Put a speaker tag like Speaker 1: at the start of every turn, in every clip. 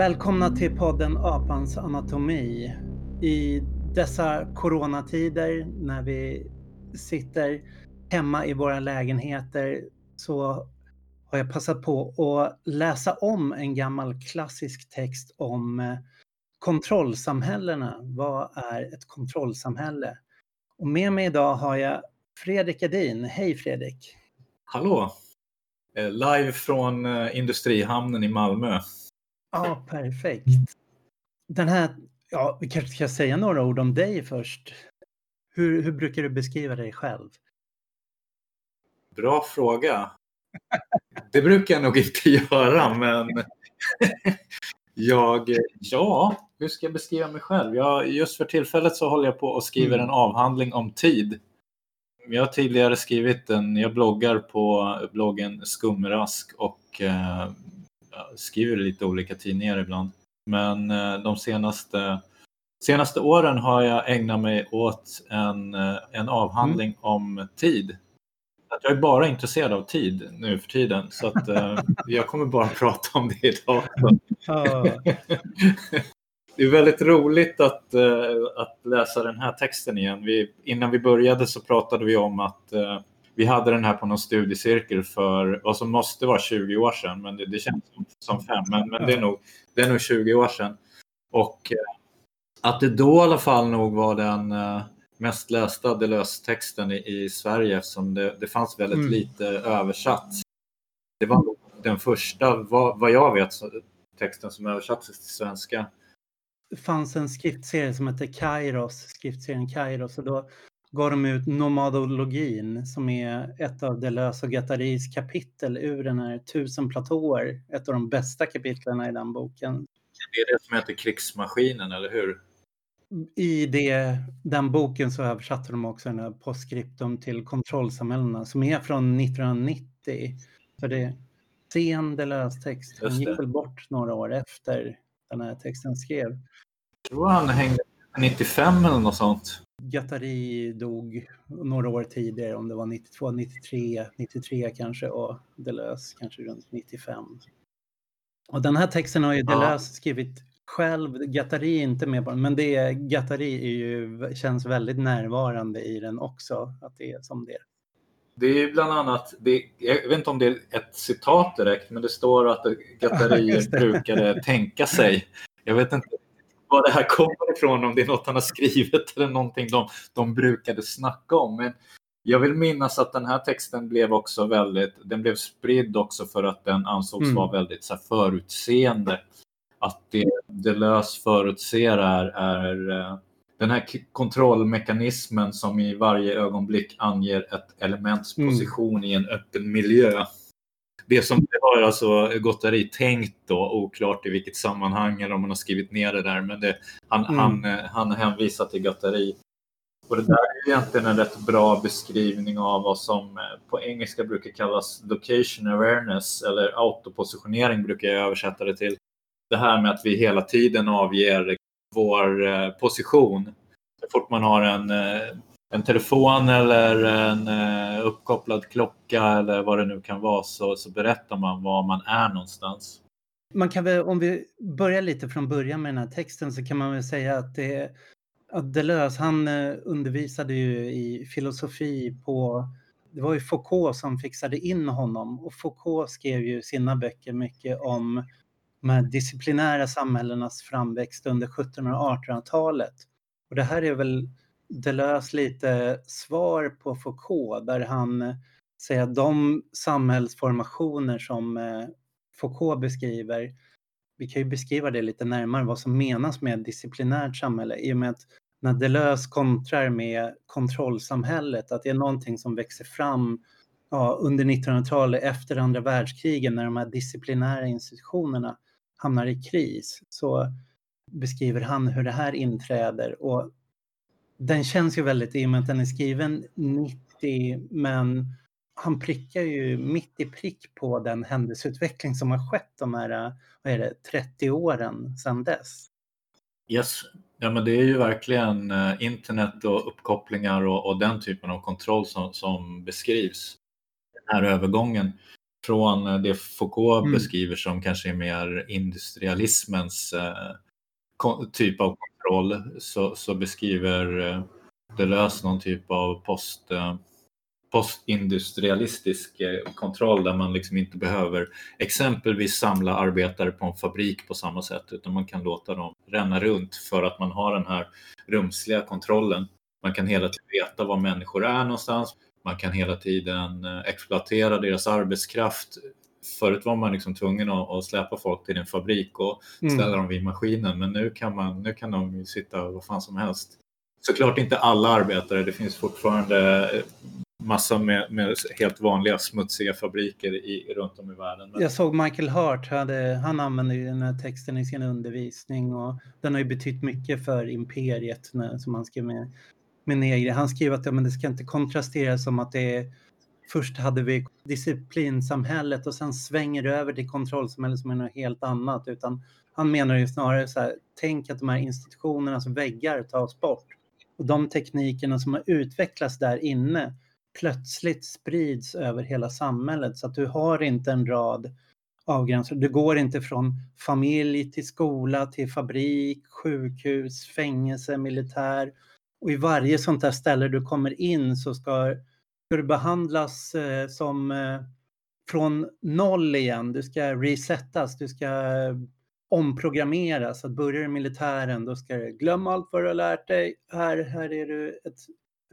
Speaker 1: Välkomna till podden Apans anatomi. I dessa coronatider när vi sitter hemma i våra lägenheter så har jag passat på att läsa om en gammal klassisk text om eh, kontrollsamhällena. Vad är ett kontrollsamhälle? Och med mig idag har jag Fredrik Edin. Hej Fredrik!
Speaker 2: Hallå! Eh, live från eh, Industrihamnen i Malmö.
Speaker 1: Ja, perfekt. Den här, ja, vi kanske ska säga några ord om dig först. Hur, hur brukar du beskriva dig själv?
Speaker 2: Bra fråga. Det brukar jag nog inte göra, men jag, ja, hur ska jag beskriva mig själv? Jag, just för tillfället så håller jag på och skriver
Speaker 1: Mm.
Speaker 2: en avhandling om tid. Jag har tidigare skrivit en, jag bloggar på bloggen Skumrask och eh, skriver i lite olika tidningar ibland. Men eh, de senaste, senaste åren har jag ägnat mig åt en, eh, en avhandling om tid. Att jag är bara intresserad av tid nu för tiden så att eh, jag kommer bara prata om det idag. Det är väldigt roligt att, att läsa den här texten igen. Vi, innan vi började så pratade vi om att vi hade den här på någon studiecirkel för vad som måste vara 20 år sedan, men det, det känns som, fem, men, men det, är nog, det är nog 20 år sedan. Och eh, att det då i alla fall nog var den eh, mest lästa Deleuze-texten i, i Sverige eftersom det, det fanns väldigt
Speaker 1: Mm.
Speaker 2: lite översatt. Det var nog den första, vad, vad jag vet, texten som översattes till svenska.
Speaker 1: det fanns en skriftserie som hette Kairos, skriftserien Kairos, och då gav de ut Nomadologin som är ett av Deleuze och Guattaris kapitel ur den här Tusen platåer, ett av de bästa kapitlen i den boken.
Speaker 2: Det är det som heter Krigsmaskinen, eller hur?
Speaker 1: I det, den boken så översatte de också den här postskriptum till kontrollsamhällena som är från 1990. Så det är sen Deleuze-text. Han gick väl bort några år efter den här texten skrev.
Speaker 2: Jag tror han hängde 95 eller något sånt.
Speaker 1: Guattari dog några år tidigare, om det var 92, 93, 93 kanske och Deleuze kanske runt 95. Och den här texten har ju
Speaker 2: Ja.
Speaker 1: Deleuze skrivit själv. Guattari är inte med på den, men det är, Guattari är ju, känns väldigt närvarande i den också, att det är som det är.
Speaker 2: Det är ju bland annat, det, jag vet inte om det är ett citat direkt, men det står att Gattari brukade tänka sig. Jag vet inte var det här kommer ifrån, om det är något han har skrivit eller någonting de, de brukade snacka om. Men jag vill minnas att den här texten blev också väldigt, den blev spridd också för att den ansågs
Speaker 1: Mm.
Speaker 2: vara väldigt så här, förutseende. Att det Deleuze förutser är, är eh, den här kontrollmekanismen som i varje ögonblick anger ett elements
Speaker 1: Mm.
Speaker 2: position i en öppen miljö. Det som det har alltså Gottari tänkt då, oklart i vilket sammanhang eller om man har skrivit ner det där, men det, han,
Speaker 1: Mm.
Speaker 2: han, eh, han hänvisar till Gottari. Och det där är egentligen en rätt bra beskrivning av vad som eh, på engelska brukar kallas location awareness eller autopositionering brukar jag översätta det till. Det här med att vi hela tiden avger vår eh, position. Så fort man har en, en telefon eller en eh, uppkopplad klocka eller vad det nu kan vara så, så berättar man var man är någonstans.
Speaker 1: Man kan väl, om vi börjar lite från början med den här texten så kan man väl säga att det att Deleuze, han eh, undervisade ju i filosofi på, det var ju Foucault som fixade in honom och Foucault skrev ju sina böcker mycket om de här disciplinära samhällenas framväxt under 1700 och 1800-talet. Och det här är väl Deleuze lite svar på Foucault där han säger att de samhällsformationer som eh, Foucault beskriver, vi kan ju beskriva det lite närmare vad som menas med disciplinärt samhälle i och med att när Deleuze kontrar med kontrollsamhället, att det är någonting som växer fram ja, under 1900-talet efter andra världskriget när de här disciplinära institutionerna hamnar i kris så beskriver han hur det här inträder och den känns ju väldigt i och med att den är skriven 90 men han prickar ju mitt i prick på den händelseutveckling som har skett de här vad är det, 30 åren sedan dess.
Speaker 2: Yes. Ja, men det är ju verkligen eh, internet och uppkopplingar och, och den typen av kontroll som, som beskrivs. Den här övergången. från det Foucault mm. beskriver som kanske är mer industrialismens eh, typ av roll så, så beskriver eh, Deleuze någon typ av post, eh, postindustrialistisk eh, kontroll där man liksom inte behöver exempelvis samla arbetare på en fabrik på samma sätt utan man kan låta dem ränna runt för att man har den här rumsliga kontrollen. Man kan hela tiden veta var människor är någonstans. Man kan hela tiden exploatera deras arbetskraft. Förut var man liksom tvungen att, släpa folk till en fabrik och mm. ställa mm. dem vid maskinen men nu kan, man, nu kan de sitta vad fan som helst. Såklart inte alla arbetare, det finns fortfarande eh, massa med, med, helt vanliga smutsiga fabriker i, runt om i världen.
Speaker 1: Jag såg Michael Hart, hade, han använde ju den här texten i sin undervisning och den har ju betytt mycket för imperiet när, som han skrev med, med Negri. Han skrev att ja, men det ska inte kontrasteras som att det är Först hade vi disciplinsamhället och sen svänger det över till kontrollsamhället som är något helt annat. Utan han menar ju snarare så här, tänk att de här institutionernas väggar tas bort. Och de teknikerna som har utvecklats där inne plötsligt sprids över hela samhället så att du har inte en rad avgränsningar. Du går inte från familj till skola till fabrik, sjukhus, fängelse, militär. Och i varje sånt här ställe du kommer in så ska, ska du behandlas eh, som eh, från noll igen. Du ska resettas, du ska eh, omprogrammeras. Att börja i militären då ska du glömma allt vad du har lärt dig. Här, här är du ett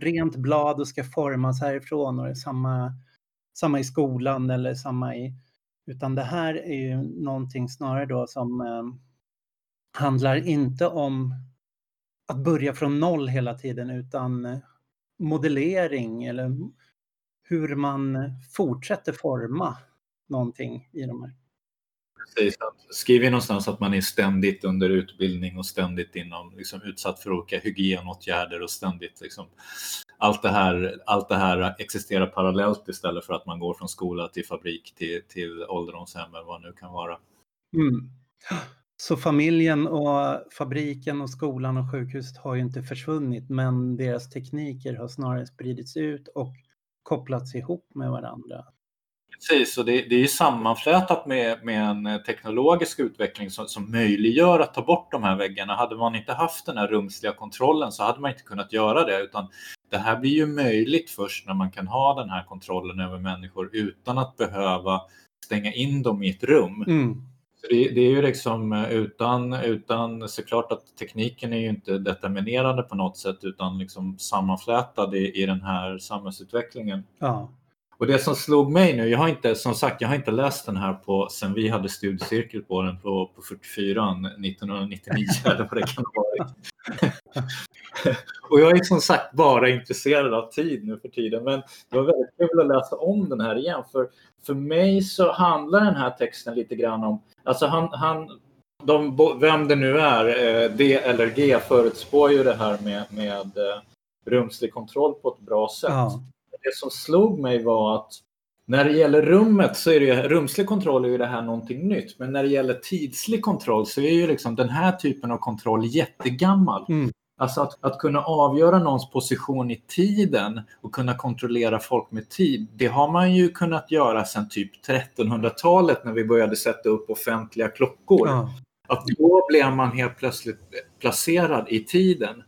Speaker 1: rent blad och ska formas härifrån och det är samma, samma i skolan eller samma i... Utan det här är ju någonting snarare då som eh, handlar inte om att börja från noll hela tiden utan eh, modellering eller hur man fortsätter forma någonting i de här
Speaker 2: precis. Skriver någonstans att man är ständigt under utbildning och ständigt inom, liksom, utsatt för olika hygienåtgärder och ständigt liksom, allt, det här, allt det här existerar parallellt istället för att man går från skola till fabrik till, till ålderdomshem eller vad det nu kan vara.
Speaker 1: Mm. Så familjen och fabriken och skolan och sjukhuset har ju inte försvunnit men deras tekniker har snarare spridits ut och kopplats ihop med varandra.
Speaker 2: Precis, och det, det är ju sammanflätat med, med en teknologisk utveckling som, som möjliggör att ta bort de här väggarna. Hade man inte haft den här rumsliga kontrollen så hade man inte kunnat göra det, utan det här blir ju möjligt först när man kan ha den här kontrollen över människor utan att behöva stänga in dem i ett rum. Mm. Det, det, är ju liksom eh, utan, utan såklart att tekniken är ju inte determinerande på något sätt utan liksom sammanflätad i, i den här samhällsutvecklingen.
Speaker 1: Ja.
Speaker 2: Och det som slog mig nu, jag har inte, som sagt, jag har inte läst den här på sen vi hade studiecirkel på den på, på 44 1999 eller vad det kan ha varit. och jag är som sagt bara intresserad av tid nu för tiden, men det var väldigt kul att läsa om den här igen. För, för mig så handlar den här texten lite grann om, alltså han, han de, vem det nu är, eh, D eller G förutspår ju det här med, med eh, rumslig kontroll på ett bra sätt. Ja det som slog mig var att när det gäller rummet så är det rumslig kontroll är ju det här någonting nytt. Men när det gäller tidslig kontroll så är ju liksom den här typen av kontroll jättegammal. Mm. Alltså att, att kunna avgöra någons position i tiden och kunna kontrollera folk med tid. Det har man ju kunnat göra sedan typ 1300-talet när vi började sätta upp offentliga klockor. Ja. Att då blev man helt plötsligt placerad i tiden.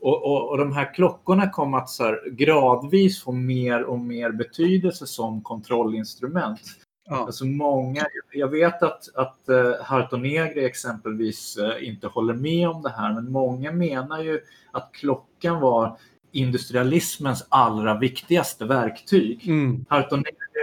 Speaker 2: Och, och, och, de här klockorna kom att så gradvis få mer och mer betydelse som kontrollinstrument. Ja. Alltså många, jag vet att, att uh, Hartonegri exempelvis uh, inte håller med om det här, men många menar ju att klockan var industrialismens allra viktigaste verktyg. Mm.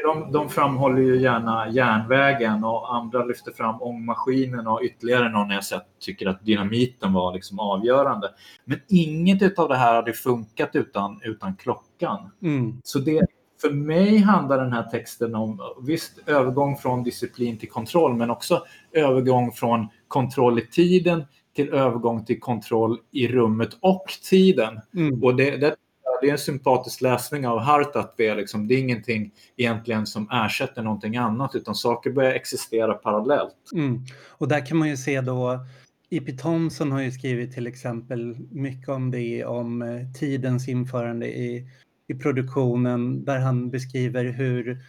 Speaker 2: De, de framhåller ju gärna järnvägen och andra lyfter fram ångmaskinen och ytterligare någon jag sett tycker att dynamiten var liksom avgörande. Men inget av det här hade funkat utan, utan klockan. Mm. Så det, för mig handlar den här texten om visst övergång från disciplin till kontroll men också övergång från kontroll i tiden till övergång till kontroll i rummet och tiden. Mm. Och det, det det är en sympatisk läsning av Hart att det är, liksom, det är ingenting egentligen som ersätter någonting annat utan saker börjar existera parallellt.
Speaker 1: Mm. Och där kan man ju se då E.P. Thompson har ju skrivit till exempel mycket om det, om eh, tidens införande i, i produktionen där han beskriver hur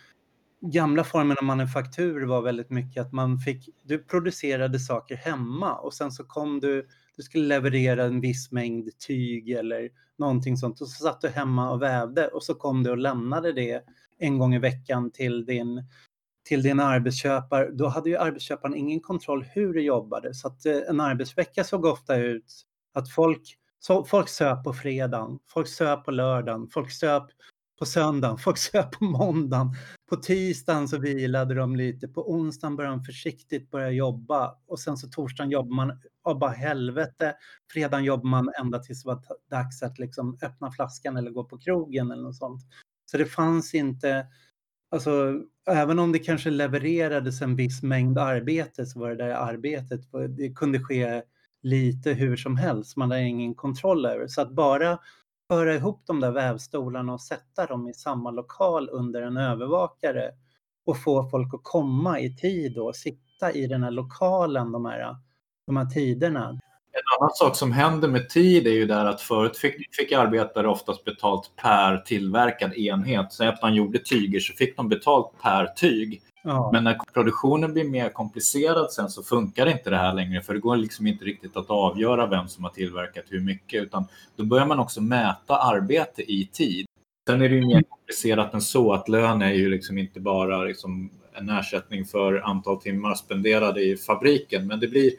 Speaker 1: gamla formen av manufaktur var väldigt mycket att man fick, du producerade saker hemma och sen så kom du, du skulle leverera en viss mängd tyg eller någonting sånt och så satt du hemma och vävde och så kom du och lämnade det en gång i veckan till din till din arbetsköpare, då hade ju arbetsköparen ingen kontroll hur du jobbade. Så att eh, en arbetsvecka såg ofta ut att folk, så, folk söp på fredagen, folk söp på lördagen, folk söp på söndagen, folk söp på måndagen. På tisdagen så vilade de lite, på onsdagen började de försiktigt börja jobba och sen så torsdagen jobbar man av bara helvete. Fredagen jobbar man ända tills det var dags att liksom öppna flaskan eller gå på krogen eller något sånt. Så det fanns inte Alltså, även om det kanske levererades en viss mängd arbete så var det där arbetet, det kunde ske lite hur som helst, man hade ingen kontroll över. Så att bara föra ihop de där vävstolarna och sätta dem i samma lokal under en övervakare och få folk att komma i tid och sitta i den här lokalen de här, de här tiderna.
Speaker 2: En annan sak som händer med tid är ju där att förut fick, fick arbetare oftast betalt per tillverkad enhet. Så att man gjorde tyger så fick de betalt per tyg. Ja. Men när produktionen blir mer komplicerad sen så funkar inte det här längre för det går liksom inte riktigt att avgöra vem som har tillverkat hur mycket utan då börjar man också mäta arbete i tid. Sen är det ju mer komplicerat än så att lön är ju liksom inte bara liksom en ersättning för antal timmar spenderade i fabriken men det blir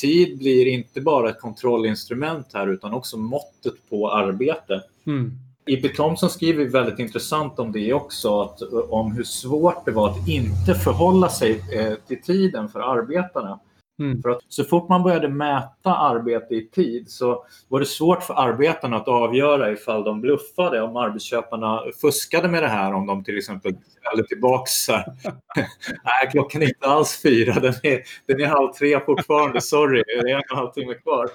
Speaker 2: tid blir inte bara ett kontrollinstrument här utan också måttet på arbete. Mm. I.P. Thompson skriver väldigt intressant om det också, att, om hur svårt det var att inte förhålla sig eh, till tiden för arbetarna. Mm. För att så fort man började mäta arbete i tid så var det svårt för arbetarna att avgöra ifall de bluffade, om arbetsköparna fuskade med det här, om de till exempel ställde här. Nej, klockan är inte alls fyra, den är, den är halv tre fortfarande, sorry, det är en och en halv timme kvar.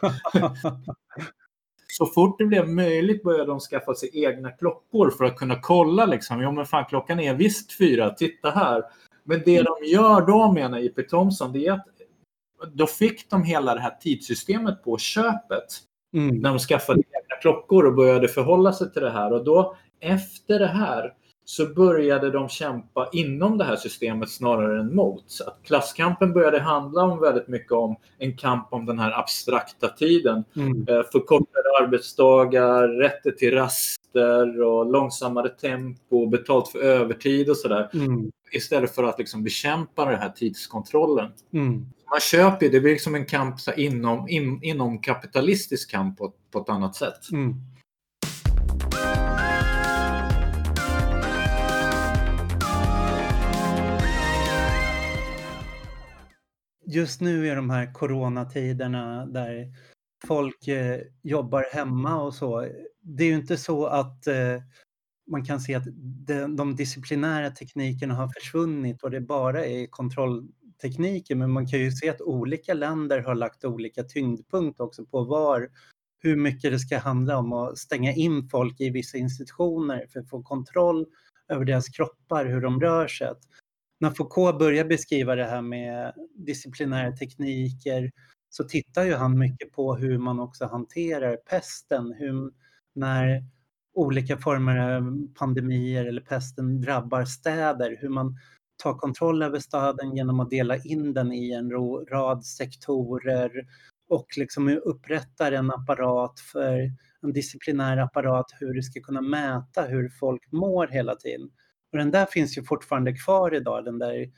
Speaker 2: så fort det blev möjligt började de skaffa sig egna klockor för att kunna kolla liksom, jo men fan klockan är visst fyra, titta här. Men det de gör då menar I.P. Thompson, det är att då fick de hela det här tidssystemet på köpet. Mm. När de skaffade egna klockor och började förhålla sig till det här. Och då efter det här så började de kämpa inom det här systemet snarare än mot. Att klasskampen började handla om väldigt mycket om en kamp om den här abstrakta tiden. Mm. Eh, förkortade arbetsdagar, rätter till raster och långsammare tempo, betalt för övertid och sådär. Mm. Istället för att liksom bekämpa den här tidskontrollen. Mm. Man köper ju, det blir liksom en kamp så inom, in, inom kapitalistisk kamp på, på ett annat sätt. Mm.
Speaker 1: just nu är de här coronatiderna där folk eh, jobbar hemma och så. Det är ju inte så att eh, man kan se att de, de disciplinära teknikerna har försvunnit och det bara är kontroll tekniker, Men man kan ju se att olika länder har lagt olika tyngdpunkt också på var, hur mycket det ska handla om att stänga in folk i vissa institutioner för att få kontroll över deras kroppar, hur de rör sig när Foucault börjar beskriva det här med disciplinära tekniker så tittar ju han mycket på hur man också hanterar pesten. Hur, när olika former av pandemier eller pesten drabbar städer, hur man ta kontroll över staden genom att dela in den i en rad sektorer och liksom upprättar en apparat för en disciplinär apparat hur du ska kunna mäta hur folk mår hela tiden. Och den där finns ju fortfarande kvar idag, den där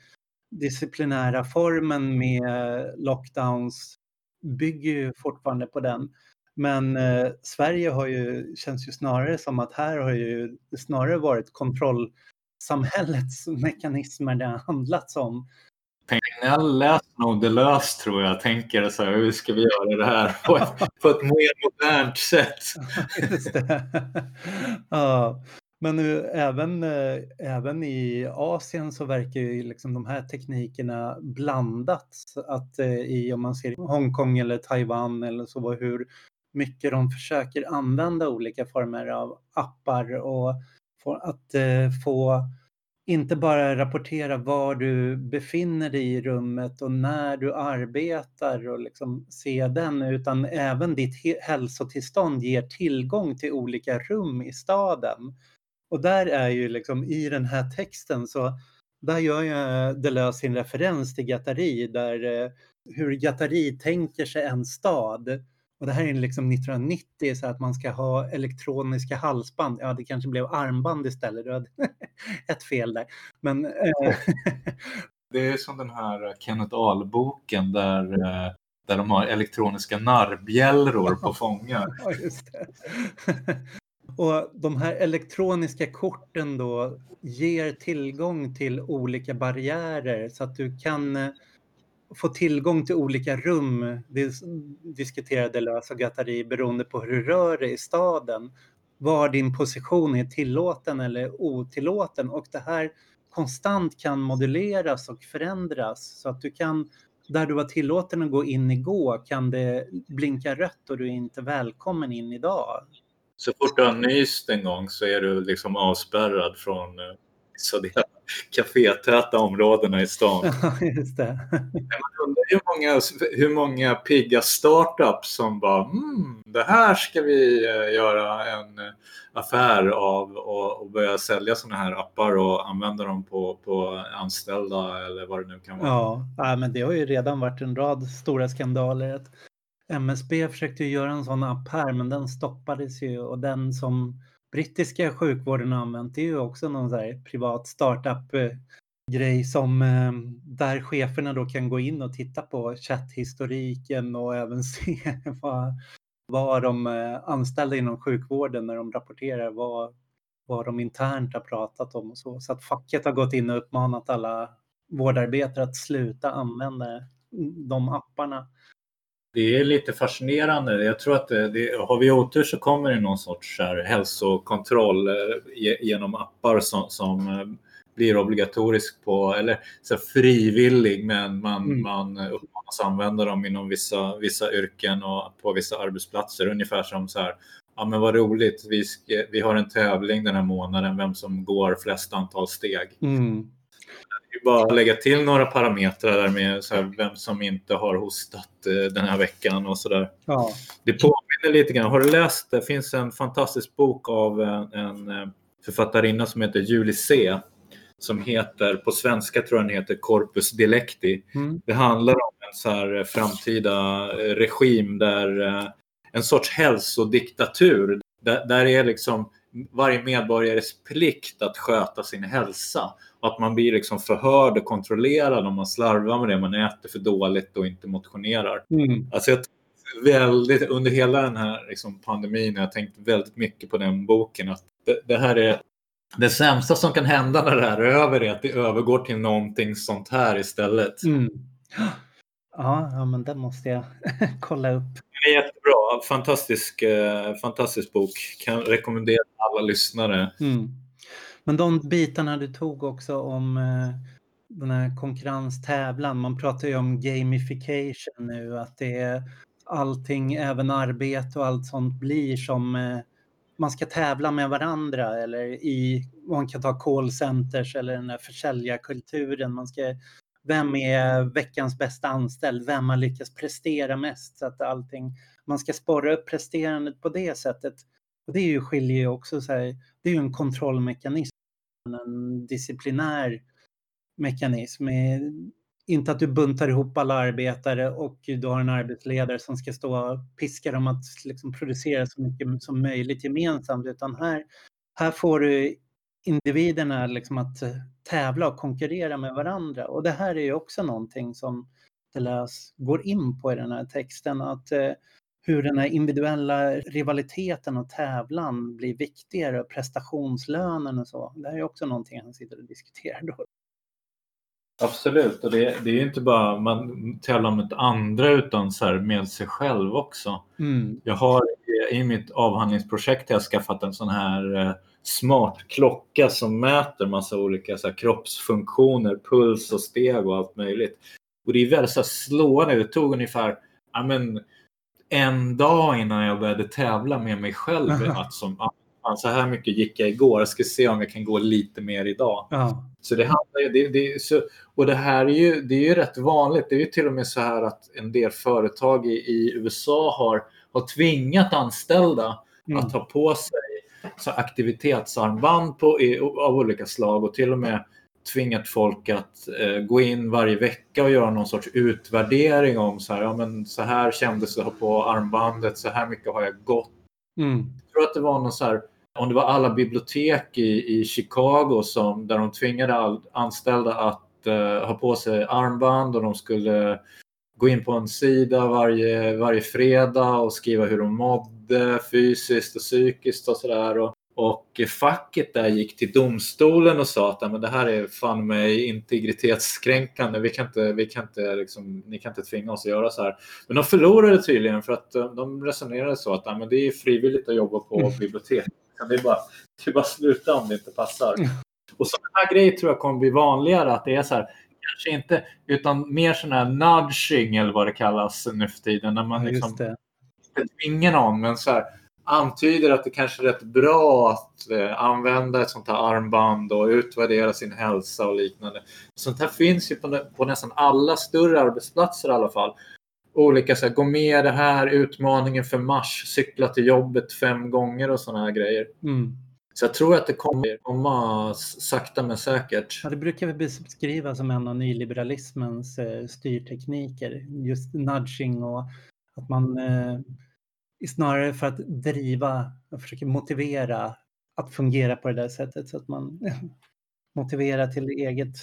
Speaker 1: disciplinära formen med lockdowns bygger ju fortfarande på den. Men eh, Sverige har ju, känns ju snarare som att här har ju snarare varit kontroll kontrollsamhällets mekanismer det har handlats om.
Speaker 2: Tegnell läser nog Deleuze tror jag, tänker så här, hur ska vi göra det här på ett, på ett mer modernt sätt? Det.
Speaker 1: ja. Men nu, även, eh, även i Asien så verkar ju liksom de här teknikerna blandats. Att eh, i, om man ser Hongkong eller Taiwan eller så, hur mycket de försöker använda olika former av appar och att eh, få inte bara rapportera var du befinner dig i rummet och när du arbetar och liksom se den, utan även ditt hälsotillstånd ger tillgång till olika rum i staden. Och där är ju liksom i den här texten så där gör ju eh, Deleuze sin referens till Gattari, där eh, hur Gattari tänker sig en stad. Och det här är liksom 1990, så att man ska ha elektroniska halsband. Ja, det kanske blev armband istället. Du hade ett fel där. Men, eh,
Speaker 2: Det är som den här Kenneth Ahl-boken där, eh, där de har elektroniska narrbjällror på fångar.
Speaker 1: Ja, just det. Och de här elektroniska korten då ger tillgång till olika barriärer så att du kan eh, få tillgång till olika rum. Det diskuterade Lös och Gattari beroende på hur du rör dig i staden. Var din position är tillåten eller otillåten och det här konstant kan moduleras och förändras så att du kan där du var tillåten att gå in igår kan det blinka rött och du är inte välkommen in idag.
Speaker 2: Så fort du har nyst en gång så är du liksom avspärrad från vissa så det kafétäta områdena i stan.
Speaker 1: Ja, just det.
Speaker 2: Man undrar hur många, hur många pigga startups som bara mm, det här ska vi eh, göra en eh, affär av och, och börja sälja sådana här appar och använda dem på, på anställda eller vad det nu kan vara.
Speaker 1: Ja, men det har ju redan varit en rad stora skandaler. MSB försökte ju göra en sån app här men den stoppades ju och den som brittiska sjukvården har använt det är ju också någon sån privat startup eh, grej som eh, där cheferna då kan gå in och titta på chatthistoriken och även se vad, vad de eh, anställda inom sjukvården när de rapporterar vad, vad de internt har pratat om och så. Så att facket har gått in och uppmanat alla vårdarbetare att sluta använda de apparna
Speaker 2: det är lite fascinerande. Jag tror att det, det, har vi otur så kommer det någon sorts här hälsokontroll eh, genom appar som, som eh, blir obligatorisk på, eller så frivillig, men man, mm. man uppmanas använda dem inom vissa, vissa yrken och på vissa arbetsplatser. Ungefär som så här, ja men vad roligt, vi, vi har en tävling den här månaden, vem som går flest antal steg.
Speaker 1: Mm
Speaker 2: bara lägga till några parametrar där med så här, vem som inte har hostat eh, den här veckan och sådär.
Speaker 1: Ja.
Speaker 2: Det påminner lite grann. Har du läst? Det finns en fantastisk bok av en, en eh, författarinna som heter Julie C. Som heter, på svenska tror jag den heter Corpus Delecti.
Speaker 1: Mm.
Speaker 2: Det handlar om en så här framtida regim där en sorts hälsodiktatur. Där, där är liksom varje medborgares plikt att sköta sin hälsa. Att man blir liksom förhörd och kontrollerad om man slarvar med det, man äter för dåligt och inte motionerar.
Speaker 1: Mm.
Speaker 2: Alltså jag väldigt, under hela den här liksom pandemin har jag tänkt väldigt mycket på den boken. Att det, det, här är det sämsta som kan hända när det här är över är att det övergår till någonting sånt här istället.
Speaker 1: Mm. Ja, ja, men den måste jag kolla upp.
Speaker 2: Den är jättebra. Fantastisk, eh, fantastisk bok. Kan rekommendera alla lyssnare.
Speaker 1: Mm. Men de bitarna du tog också om eh, den här konkurrenstävlan. Man pratar ju om gamification nu, att det är allting, även arbete och allt sånt blir som eh, man ska tävla med varandra eller i, man kan ta callcenters eller den där försäljarkulturen. Man ska, vem är veckans bästa anställd? Vem har lyckats prestera mest? Så att allting, man ska sporra upp presterandet på det sättet. Och det är ju, skiljer ju också så här, det är ju en kontrollmekanism en disciplinär mekanism. Eh, inte att du buntar ihop alla arbetare och du har en arbetsledare som ska stå och piska dem att liksom producera så mycket som möjligt gemensamt, utan här, här får du individerna liksom att tävla och konkurrera med varandra. Och det här är ju också någonting som Deleuze går in på i den här texten, att eh, hur den här individuella rivaliteten och tävlan blir viktigare och prestationslönen och så. Det här är också någonting han sitter och diskuterar då.
Speaker 2: Absolut, och det, det är inte bara man tävlar mot andra utan så med sig själv också.
Speaker 1: Mm.
Speaker 2: Jag har i mitt avhandlingsprojekt jag skaffat en sån här eh, smart klocka som mäter massa olika så kroppsfunktioner, puls och steg och allt möjligt. Och det är väldigt så slående. Det tog ungefär ja, men, en dag innan jag började tävla med mig själv. att som, ah, så här mycket gick jag igår, jag ska se om jag kan gå lite mer idag.
Speaker 1: Ja.
Speaker 2: Så det handlar det, det, så, och det här är ju, det är ju rätt vanligt. Det är ju till och med så här att en del företag i, i USA har, har tvingat anställda mm. att ta på sig så aktivitetsarmband på, av olika slag och till och med tvingat folk att eh, gå in varje vecka och göra någon sorts utvärdering om så här, ja, men så här kändes det på armbandet, så här mycket har jag gått.
Speaker 1: Mm.
Speaker 2: Jag tror att det var någon så här, om det var alla bibliotek i, i Chicago som, där de tvingade all, anställda att uh, ha på sig armband och de skulle gå in på en sida varje, varje fredag och skriva hur de mådde fysiskt och psykiskt och sådär. Och, och facket där gick till domstolen och sa att men det här är fan mig integritetskränkande. Vi kan inte, vi kan inte, liksom, ni kan inte tvinga oss att göra så här. Men de förlorade tydligen för att de resonerade så att men det är frivilligt att jobba på mm. bibliotek. Det är, bara, det är bara sluta om det inte passar. Mm. Och sådana här grejer tror jag kommer bli vanligare. Att det är så här, kanske inte, utan mer sån här nudging eller vad det kallas nu för tiden. När man liksom inte tvingar någon, men så här, antyder att det kanske är rätt bra att eh, använda ett sånt här armband och utvärdera sin hälsa och liknande. Sånt här finns ju på, på nästan alla större arbetsplatser i alla fall. Olika så här, gå med det här, utmaningen för mars, cykla till jobbet fem gånger och sådana här grejer.
Speaker 1: Mm.
Speaker 2: Så jag tror att det kommer komma sakta men säkert.
Speaker 1: Ja, det brukar vi beskriva som en av nyliberalismens eh, styrtekniker. Just nudging och att man eh, snarare för att driva och försöka motivera att fungera på det där sättet så att man motiverar till eget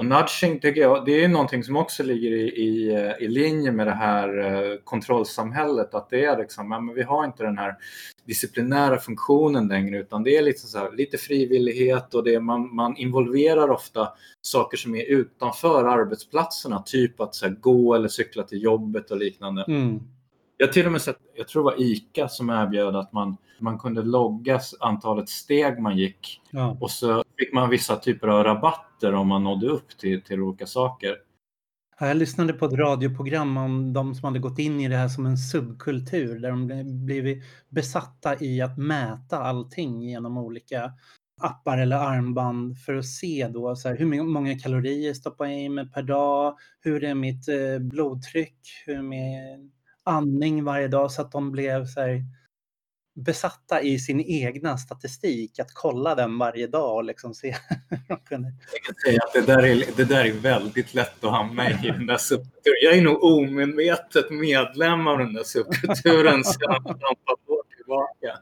Speaker 2: och nudging tycker jag, det är någonting som också ligger i, i, i linje med det här eh, kontrollsamhället. Att det är liksom, men vi har inte den här disciplinära funktionen längre utan det är lite, så här, lite frivillighet och det, man, man involverar ofta saker som är utanför arbetsplatserna. Typ att så här, gå eller cykla till jobbet och liknande.
Speaker 1: Mm.
Speaker 2: Jag har till och med sett, jag tror det var ICA som erbjöd att man, man kunde logga antalet steg man gick
Speaker 1: ja.
Speaker 2: och så fick man vissa typer av rabatter om man nådde upp till, till olika saker.
Speaker 1: Jag lyssnade på ett radioprogram om de som hade gått in i det här som en subkultur där de blivit besatta i att mäta allting genom olika appar eller armband för att se då så här, hur många kalorier stoppar jag i mig per dag, hur är mitt eh, blodtryck, hur är min andning varje dag så att de blev så här, besatta i sin egna statistik, att kolla den varje dag och liksom se
Speaker 2: Jag kan säga att det där, är, det där är väldigt lätt att hamna i den där subkulturen. Jag är nog omedvetet medlem av den där subkulturen sedan ett antal år tillbaka.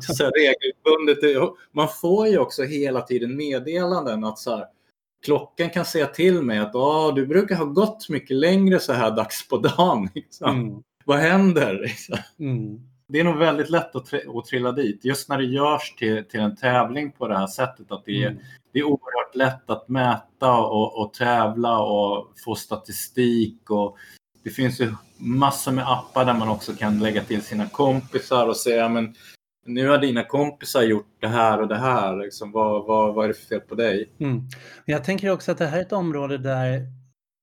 Speaker 2: Så regelbundet. Man får ju också hela tiden meddelanden att så här, klockan kan säga till mig att ah, du brukar ha gått mycket längre så här dags på dagen. Liksom. Mm. Vad händer? Liksom.
Speaker 1: Mm
Speaker 2: det är nog väldigt lätt att, att trilla dit. Just när det görs till, till en tävling på det här sättet. Att det, är, mm. det är oerhört lätt att mäta och, och tävla och få statistik. Och det finns ju massor med appar där man också kan lägga till sina kompisar och säga men nu har dina kompisar gjort det här och det här. Liksom, vad, vad, vad är det för fel på dig?
Speaker 1: Mm. Jag tänker också att det här är ett område där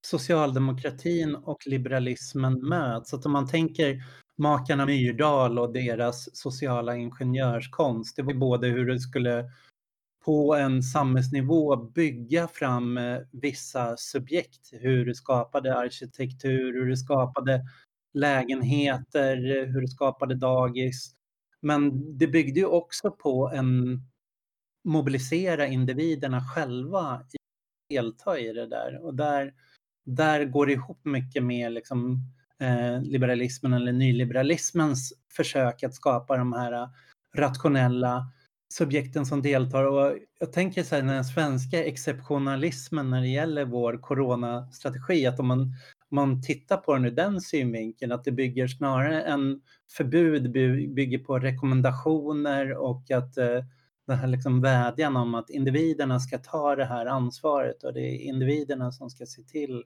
Speaker 1: socialdemokratin och liberalismen möts. Att om man tänker makarna Myrdal och deras sociala ingenjörskonst. Det var både hur det skulle på en samhällsnivå bygga fram eh, vissa subjekt, hur du skapade arkitektur, hur du skapade lägenheter, hur du skapade dagis. Men det byggde ju också på en mobilisera individerna själva i att delta i det där. Och där, där går det ihop mycket med liksom eh, Eh, liberalismen eller nyliberalismens försök att skapa de här eh, rationella subjekten som deltar. Och jag tänker så här, den svenska exceptionalismen när det gäller vår coronastrategi, att om man, om man tittar på den ur den synvinkeln, att det bygger snarare en förbud bygger på rekommendationer och att eh, den här liksom vädjan om att individerna ska ta det här ansvaret och det är individerna som ska se till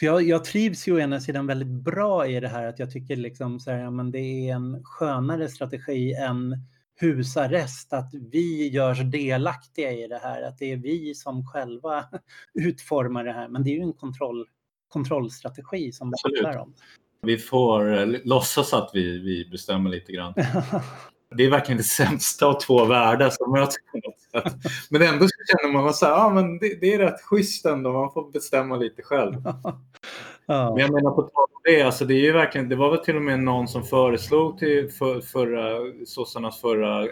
Speaker 1: för jag, jag trivs ju å ena sidan väldigt bra i det här att jag tycker liksom så här, ja, men det är en skönare strategi än husarrest, att vi görs delaktiga i det här, att det är vi som själva utformar det här. Men det är ju en kontroll, kontrollstrategi som det handlar om.
Speaker 2: Vi får eh, låtsas att vi, vi bestämmer lite grann. det är verkligen det sämsta av två världar som möts på något sätt. Men ändå så känner man att ah, men det, det, är rätt schysst ändå, man får bestämma lite själv. Men jag menar på tal om det, alltså det, är verkligen, det var väl till och med någon som föreslog till för, förra, sossarnas förra eh,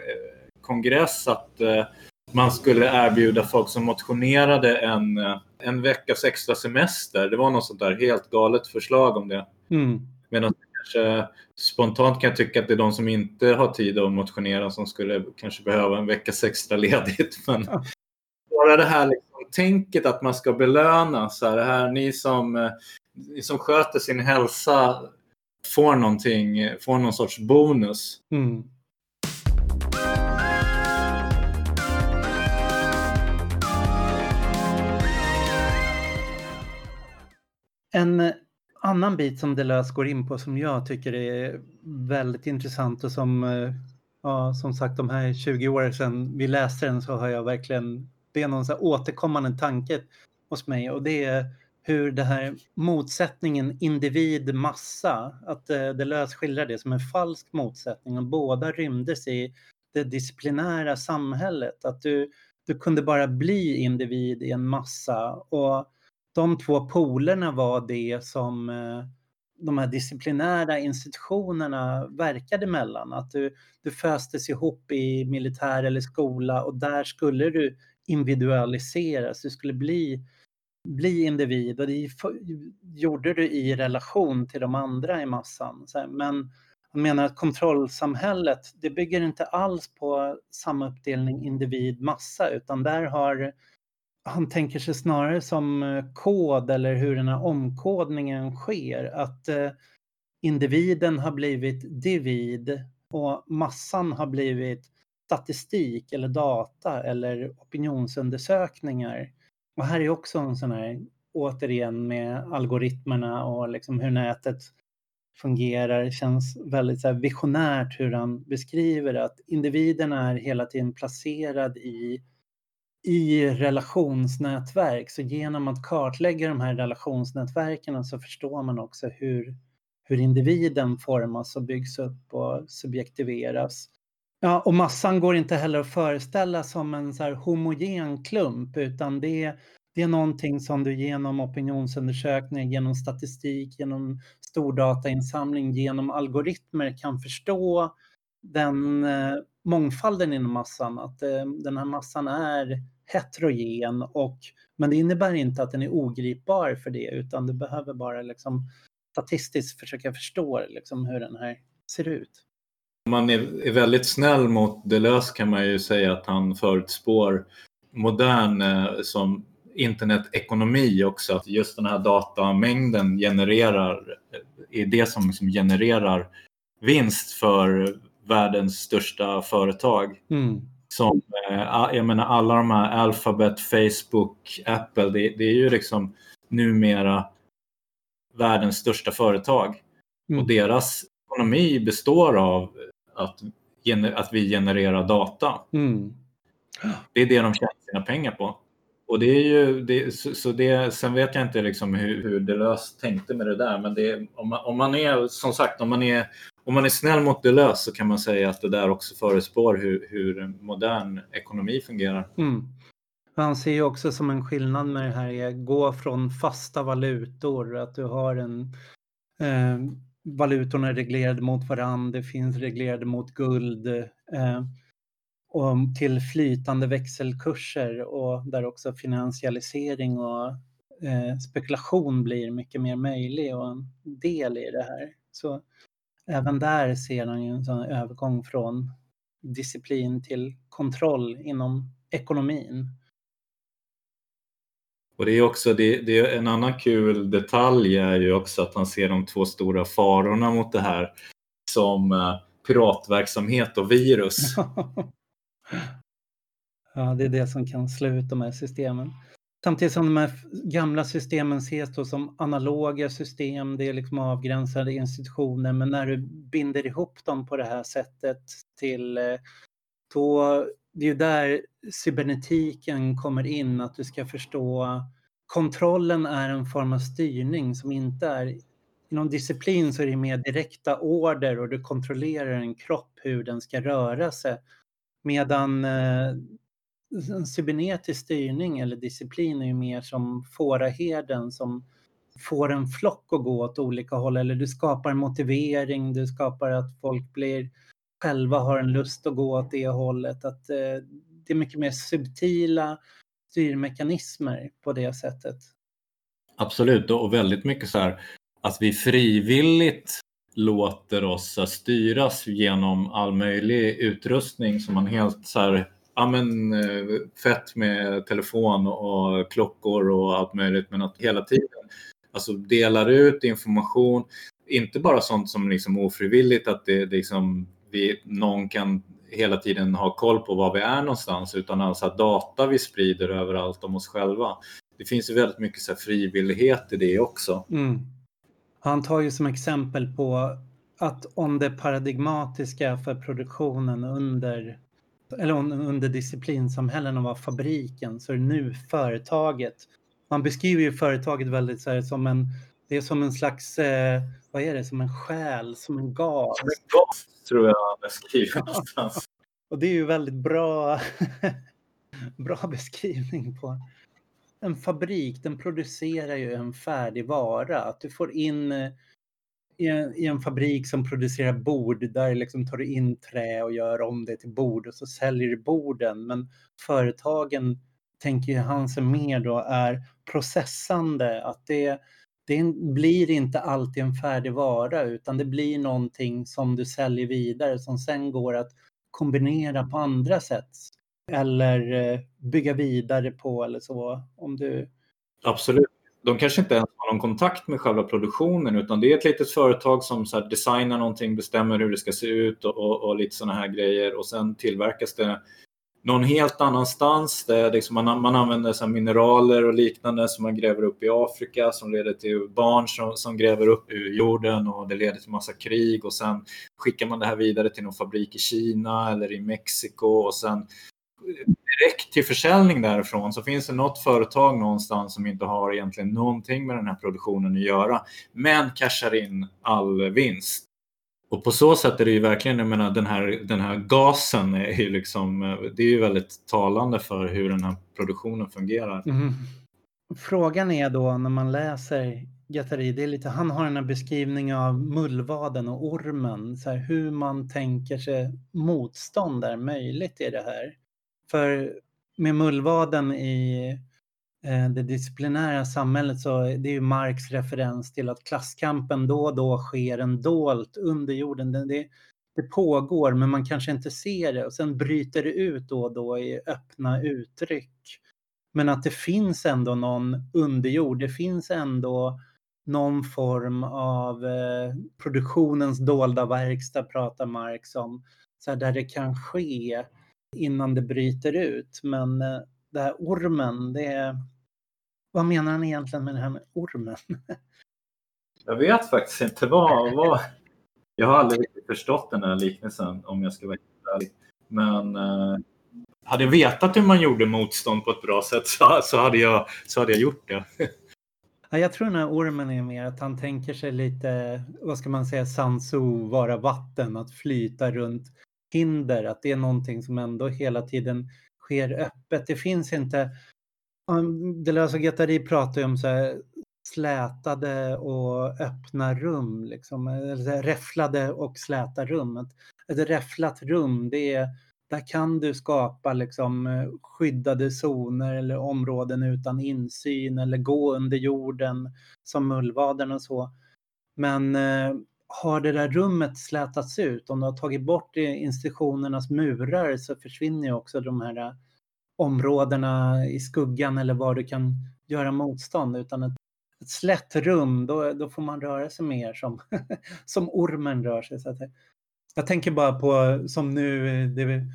Speaker 2: kongress att eh, man skulle erbjuda folk som motionerade en, en veckas extra semester. Det var något sånt där helt galet förslag om det.
Speaker 1: Mm.
Speaker 2: Medan kanske spontant kan jag tycka att det är de som inte har tid att motionera som skulle kanske behöva en veckas extra ledigt. Men
Speaker 1: Ja.
Speaker 2: bara det här liksom, tänket att man ska belöna. Så här, det här, ni, som, eh, ni som sköter sin hälsa får någonting, får någon sorts bonus.
Speaker 1: Mm. En annan bit som Deleuze går in på som jag tycker är väldigt intressant och som, eh, ja, som sagt de här 20 åren sedan vi läste den så har jag verkligen, det är någon så här återkommande tanke hos mig och det är hur det här motsättningen individ-massa, att eh, Deleuze skildrar det som en falsk motsättning och båda rymdes i det disciplinära samhället. Att du, du kunde bara bli individ i en massa och de två polerna var det som eh, de här disciplinära institutionerna verkade mellan. Att du, du föstes ihop i militär eller skola och där skulle du individualiseras. Du skulle bli, bli individ och det gjorde du i relation till de andra i massan. Men han menar att kontrollsamhället, det bygger inte alls på samma uppdelning individ-massa utan där har han tänker sig snarare som eh, kod eller hur den här omkodningen sker. Att eh, individen har blivit divid och massan har blivit statistik eller data eller opinionsundersökningar. Och här är också en sån här, återigen med algoritmerna och liksom hur nätet fungerar. Det känns väldigt så här visionärt hur han beskriver att individen är hela tiden placerad i i relationsnätverk. Så genom att kartlägga de här relationsnätverken så förstår man också hur, hur individen formas och byggs upp och subjektiveras. Ja, och massan går inte heller att föreställa som en så här homogen klump utan det, det är någonting som du genom opinionsundersökningar, genom statistik, genom stordatainsamling, genom algoritmer kan förstå den eh, mångfalden inom massan, att eh, den här massan är heterogen och men det innebär inte att den är ogripbar för det utan du behöver bara liksom statistiskt försöka förstå liksom, hur den här ser ut.
Speaker 2: Om man är, är väldigt snäll mot Deleuze kan man ju säga att han förutspår modern eh, som internetekonomi också. Att just den här datamängden genererar, eh, är det som liksom genererar vinst för världens största företag.
Speaker 1: Mm.
Speaker 2: Som, eh, jag menar alla de här Alphabet, Facebook, Apple, det, det är ju liksom numera världens största företag.
Speaker 1: Mm.
Speaker 2: Och deras ekonomi består av att, att vi genererar data.
Speaker 1: Mm.
Speaker 2: Det är det de tjänar sina pengar på. Och det är ju, det, så, så det, sen vet jag inte liksom hur, hur Deleuze tänkte med det där, men det, om, man, om man är, som sagt, om man är, om man är snäll mot Deleuze så kan man säga att det där också förespår hur, hur modern ekonomi fungerar.
Speaker 1: Mm. Han ser ju också som en skillnad med det här är gå från fasta valutor, att du har en eh, valutorna är reglerade mot varandra, det finns reglerade mot guld eh, och till flytande växelkurser och där också finansialisering och eh, spekulation blir mycket mer möjlig och en del i det här. Så även där ser han ju en sån övergång från disciplin till kontroll inom ekonomin.
Speaker 2: Och det är också det, det är en annan kul detalj är ju också att han ser de två stora farorna mot det här som eh, piratverksamhet och virus.
Speaker 1: ja, det är det som kan slå ut de här systemen. Samtidigt som de här gamla systemen ses då som analoga system, det är liksom avgränsade institutioner, men när du binder ihop dem på det här sättet till eh, då, det är ju där cybernetiken kommer in, att du ska förstå kontrollen är en form av styrning som inte är Inom disciplin så är det mer direkta order och du kontrollerar en kropp hur den ska röra sig. Medan eh, en cybernetisk styrning eller disciplin är ju mer som fåraherden som får en flock att gå åt olika håll eller du skapar motivering, du skapar att folk blir själva har en lust att gå åt det hållet. Att, eh, det är mycket mer subtila styrmekanismer på det sättet.
Speaker 2: Absolut, och väldigt mycket så här att vi frivilligt låter oss styras genom all möjlig utrustning som man helt så här, ja men eh, fett med telefon och klockor och allt möjligt men att hela tiden alltså delar ut information, inte bara sånt som liksom ofrivilligt att det, det liksom, vi, någon kan hela tiden ha koll på var vi är någonstans utan alltså data vi sprider överallt om oss själva. Det finns ju väldigt mycket så frivillighet i det också.
Speaker 1: Mm. Han tar ju som exempel på att om det paradigmatiska för produktionen under eller under disciplinsamhällena var fabriken så är det nu företaget. Man beskriver ju företaget väldigt så här, som en, det är som en slags, eh, vad är det, som en själ, som en gas. Som en
Speaker 2: gas tror jag beskriver någonstans.
Speaker 1: Och det är ju väldigt bra, bra beskrivning på en fabrik. Den producerar ju en färdig vara. Att du får in eh, i en, i en fabrik som producerar bord, där liksom tar du in trä och gör om det till bord och så säljer du borden. Men företagen, tänker han sig mer då, är processande. Att det, det blir inte alltid en färdig vara utan det blir någonting som du säljer vidare som sen går att kombinera på andra sätt. Eller eh, bygga vidare på eller så. Om du...
Speaker 2: Absolut de kanske inte ens har någon kontakt med själva produktionen utan det är ett litet företag som så designar någonting, bestämmer hur det ska se ut och, och, och lite sådana här grejer och sen tillverkas det någon helt annanstans. Där liksom man, man använder så mineraler och liknande som man gräver upp i Afrika som leder till barn som, som gräver upp ur jorden och det leder till massa krig och sen skickar man det här vidare till någon fabrik i Kina eller i Mexiko och sen direkt till försäljning därifrån så finns det något företag någonstans som inte har egentligen någonting med den här produktionen att göra men cashar in all vinst. Och på så sätt är det ju verkligen, jag menar den här, den här gasen är ju liksom, det är ju väldigt talande för hur den här produktionen fungerar. Mm.
Speaker 1: Frågan är då när man läser Gattari, det är lite, han har den här beskrivningen av mullvaden och ormen, så här, hur man tänker sig motstånd är möjligt i det här. För med mullvaden i eh, det disciplinära samhället så det är ju Marx referens till att klasskampen då och då sker en dolt under jorden. Det, det, det pågår men man kanske inte ser det och sen bryter det ut då och då i öppna uttryck. Men att det finns ändå någon underjord, det finns ändå någon form av eh, produktionens dolda verkstad pratar Marx om. Så här, där det kan ske innan det bryter ut. Men eh, det här ormen, det är... Vad menar han egentligen med det här med ormen?
Speaker 2: Jag vet faktiskt inte vad... vad... Jag har aldrig riktigt förstått den här liknelsen om jag ska vara ärlig. Men eh, hade jag vetat hur man gjorde motstånd på ett bra sätt så, så, hade, jag, så hade jag gjort det.
Speaker 1: Ja, jag tror den här ormen är mer att han tänker sig lite, vad ska man säga, sanso, vara vatten, att flyta runt hinder, att det är någonting som ändå hela tiden sker öppet. Det finns inte... Deleuze och Guattari pratar ju om så här slätade och öppna rum, liksom, eller räfflade och släta rum. Ett räfflat rum, det är, där kan du skapa liksom, skyddade zoner eller områden utan insyn eller gå under jorden som mullvaden och så. Men eh, har det där rummet slätats ut, om du har tagit bort institutionernas murar så försvinner ju också de här äh, områdena i skuggan eller var du kan göra motstånd. Utan ett, ett slätt rum, då, då får man röra sig mer som, som ormen rör sig. Så att, äh, jag tänker bara på äh, som nu, det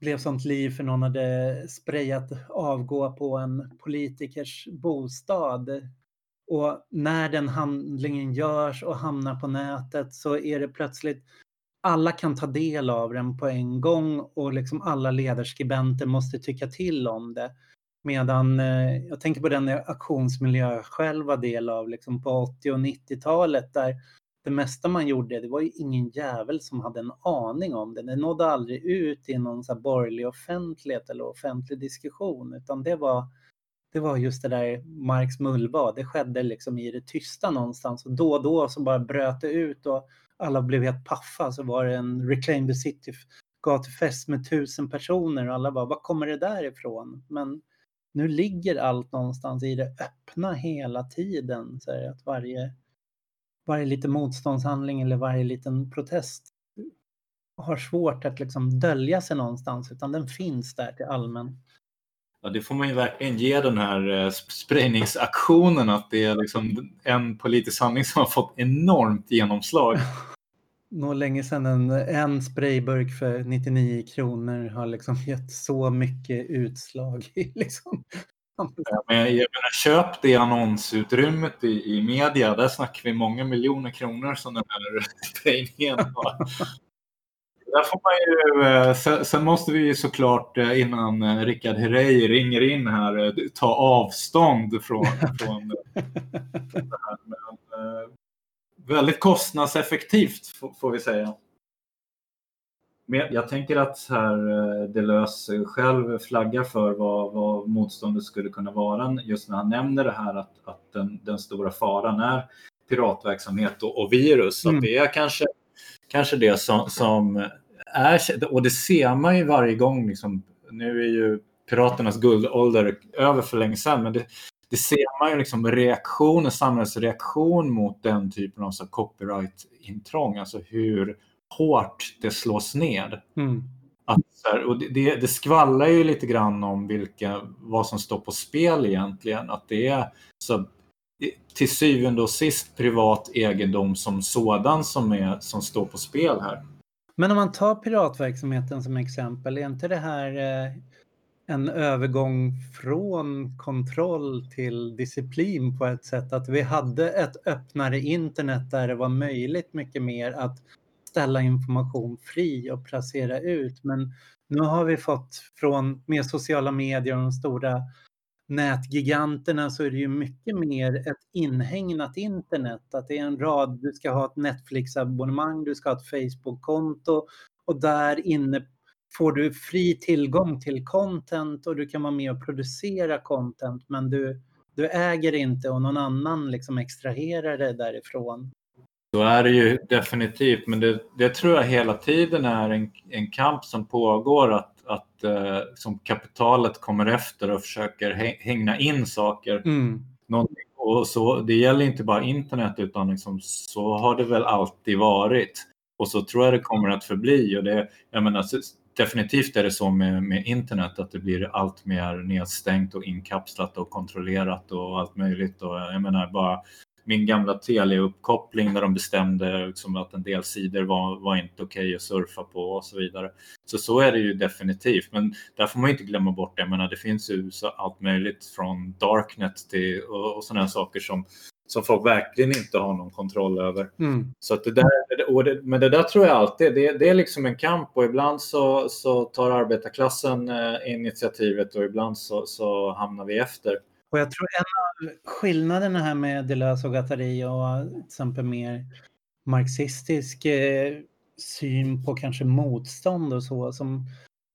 Speaker 1: blev sånt liv för någon hade sprayat avgå på en politikers bostad och när den handlingen görs och hamnar på nätet så är det plötsligt alla kan ta del av den på en gång och liksom alla ledarskribenter måste tycka till om det. Medan eh, jag tänker på den aktionsmiljö jag själv var del av liksom på 80 och 90-talet där det mesta man gjorde, det var ju ingen jävel som hade en aning om det. Det nådde aldrig ut i någon så borgerlig offentlighet eller offentlig diskussion, utan det var det var just det där Marks mullvad. Det skedde liksom i det tysta någonstans och då och då så bara bröt det ut och alla blev helt paffa så var det en Reclaim the City gatufest med tusen personer och alla bara, var kommer det där ifrån? Men nu ligger allt någonstans i det öppna hela tiden. Så att varje, varje liten motståndshandling eller varje liten protest har svårt att liksom dölja sig någonstans utan den finns där till allmän.
Speaker 2: Ja, det får man ju verkligen ge den här eh, sprängningsaktionen att det är liksom en politisk handling som har fått enormt genomslag.
Speaker 1: Nog länge sedan en, en sprayburk för 99 kronor har liksom gett så mycket utslag. Liksom.
Speaker 2: Ja, men jag menar, köp det annonsutrymmet i, i media. Där snackar vi många miljoner kronor som den här sprayningen har. Där får man ju, eh, sen, måste vi såklart eh, innan eh, Rickard Herrey ringer in här ta avstånd från, från, från det här. Men, väldigt kostnadseffektivt får vi säga. Men jag tänker att här Delös själv flaggar för vad, vad motståndet skulle kunna vara just när han nämner det här att, att den, den stora faran är piratverksamhet och, och virus. Mm. Att det är kanske kanske det som, som är, och det ser man ju varje gång. Liksom, nu är ju piraternas guldålder över för länge sedan, men det, det ser man ju liksom reaktion, samhällsreaktion mot den typen av copyright-intrång. Alltså hur hårt det slås ner. Mm. Att, och det, det skvallrar ju lite grann om vilka, vad som står på spel egentligen. Att det är så till syvende och sist privat egendom som sådan som, är, som står på spel här.
Speaker 1: Men om man tar piratverksamheten som exempel, är inte det här eh, en övergång från kontroll till disciplin på ett sätt? Att vi hade ett öppnare internet där det var möjligt mycket mer att ställa information fri och placera ut. Men nu har vi fått från med sociala medier och de stora nätgiganterna så är det ju mycket mer ett inhägnat internet. Att det är en rad, du ska ha ett Netflix-abonnemang, du ska ha ett Facebook-konto och där inne får du fri tillgång till content och du kan vara med och producera content men du, du äger inte och någon annan liksom extraherar det därifrån.
Speaker 2: Så är det ju definitivt, men det, det tror jag hela tiden är en, en kamp som pågår att att eh, som kapitalet kommer efter och försöker hängna in saker. Mm. Och så, det gäller inte bara internet utan liksom, så har det väl alltid varit. Och så tror jag det kommer att förbli. Och det, jag menar, definitivt är det så med, med internet att det blir allt mer nedstängt och inkapslat och kontrollerat och allt möjligt. Och jag menar bara min gamla Telia-uppkoppling när de bestämde liksom att en del sidor var, var inte okej okay att surfa på och så vidare. Så så är det ju definitivt, men där får man inte glömma bort det. Jag menar, det finns ju allt möjligt från darknet till och, och sådana saker som som folk verkligen inte har någon kontroll över. Mm. Så att det där, det, men det där tror jag alltid, det, det, är liksom en kamp och ibland så, så tar arbetarklassen eh, initiativet och ibland så, så hamnar vi efter.
Speaker 1: Och jag tror en av skillnaderna här med Deleuze och Gattari och till exempel mer marxistisk eh, syn på kanske motstånd och så som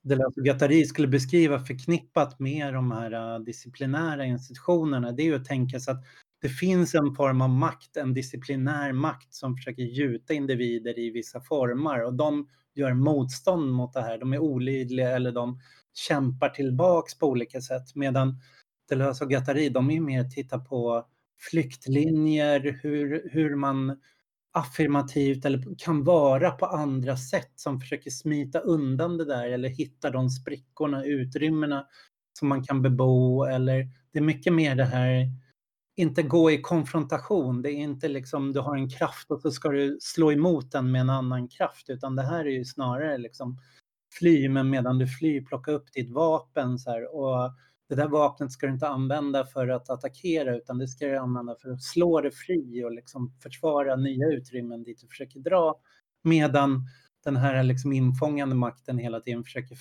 Speaker 1: Deleuze och Gattari skulle beskriva förknippat med de här eh, disciplinära institutionerna, det är ju att tänka sig att det finns en form av makt, en disciplinär makt som försöker gjuta individer i vissa former och de gör motstånd mot det här. De är olydliga eller de kämpar tillbaks på olika sätt medan Deleuze och Gattari, de är mer titta på flyktlinjer, hur, hur man affirmativt eller kan vara på andra sätt som försöker smita undan det där eller hitta de sprickorna, utrymmena som man kan bebo eller det är mycket mer det här inte gå i konfrontation. Det är inte liksom du har en kraft och så ska du slå emot den med en annan kraft utan det här är ju snarare liksom fly men medan du flyr plocka upp ditt vapen så här, och det där vapnet ska du inte använda för att attackera utan det ska du använda för att slå dig fri och liksom försvara nya utrymmen dit du försöker dra. Medan den här liksom infångande makten hela tiden försöker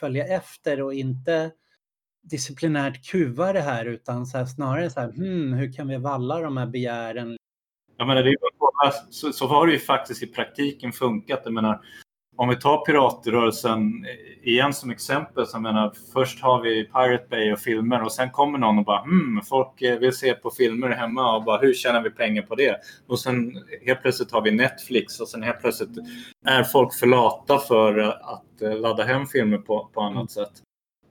Speaker 1: följa efter och inte disciplinärt kuva det här utan så här, snarare så här, hmm, hur kan vi valla de här begären?
Speaker 2: Jag menar, det är, så, så har det ju faktiskt i praktiken funkat. Jag menar, om vi tar piratrörelsen igen som exempel, så jag menar, först har vi Pirate Bay och filmer och sen kommer någon och bara hmm, folk eh, vill se på filmer hemma och bara hur tjänar vi pengar på det? Och sen helt plötsligt har vi Netflix och sen helt plötsligt är folk för lata för att eh, ladda hem filmer på, på annat sätt.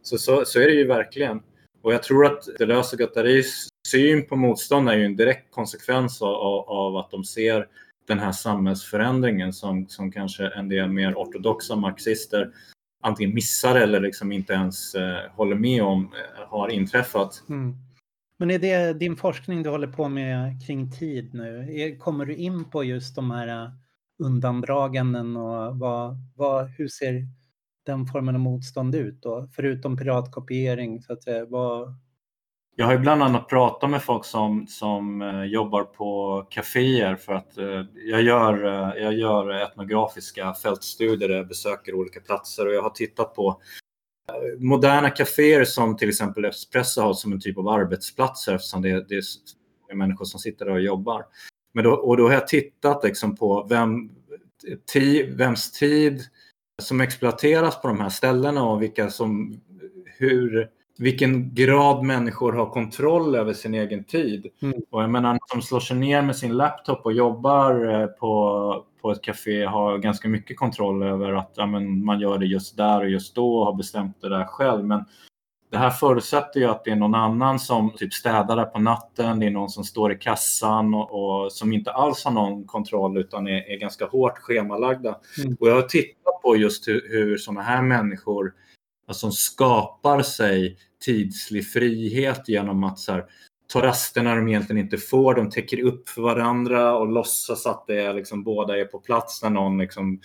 Speaker 2: Så, så, så är det ju verkligen. Och jag tror att Deleuze och Guattaris syn på motstånd är ju en direkt konsekvens av, av att de ser den här samhällsförändringen som, som kanske en del mer ortodoxa marxister antingen missar eller liksom inte ens eh, håller med om eh, har inträffat. Mm.
Speaker 1: Men är det din forskning du håller på med kring tid nu? Är, kommer du in på just de här eh, undandraganden och vad, vad, hur ser den formen av motstånd ut då? Förutom piratkopiering, så att säga, vad,
Speaker 2: jag har ju bland annat pratat med folk som, som eh, jobbar på kaféer för att eh, jag, gör, eh, jag gör etnografiska fältstudier där jag besöker olika platser och jag har tittat på moderna kaféer som till exempel Espresso har som en typ av arbetsplatser eftersom det, det är människor som sitter där och jobbar. Men då, och då har jag tittat liksom på vem, ti, vems tid som exploateras på de här ställena och vilka som, hur vilken grad människor har kontroll över sin egen tid. Mm. Och jag menar, som slår sig ner med sin laptop och jobbar eh, på, på ett café har ganska mycket kontroll över att ja, men man gör det just där och just då och har bestämt det där själv. Men det här förutsätter ju att det är någon annan som typ städar där på natten, det är någon som står i kassan och, och som inte alls har någon kontroll utan är, är ganska hårt schemalagda. Mm. Och jag har tittat på just hur, hur sådana här människor som skapar sig tidslig frihet genom att så här, ta raster när de egentligen inte får. De täcker upp för varandra och låtsas att det är liksom, båda är på plats när någon liksom,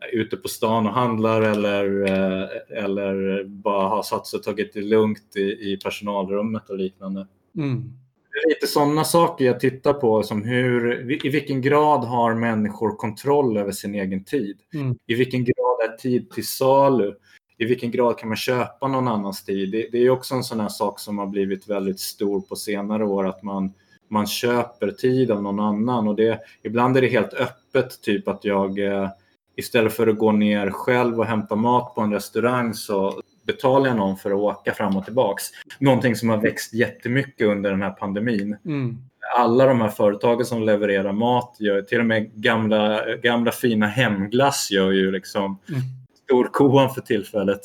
Speaker 2: är ute på stan och handlar eller, eh, eller bara har satt sig och tagit det lugnt i, i personalrummet och liknande. Mm. Det är lite sådana saker jag tittar på som hur, i vilken grad har människor kontroll över sin egen tid? Mm. I vilken grad är tid till salu? I vilken grad kan man köpa någon annans tid? Det, det är också en sån här sak som har blivit väldigt stor på senare år att man, man köper tid av någon annan och det, ibland är det helt öppet, typ att jag eh, istället för att gå ner själv och hämta mat på en restaurang så betalar jag någon för att åka fram och tillbaks. Någonting som har växt jättemycket under den här pandemin. Mm. Alla de här företagen som levererar mat, gör, till och med gamla, gamla fina hemglass gör ju liksom mm storkovan för tillfället.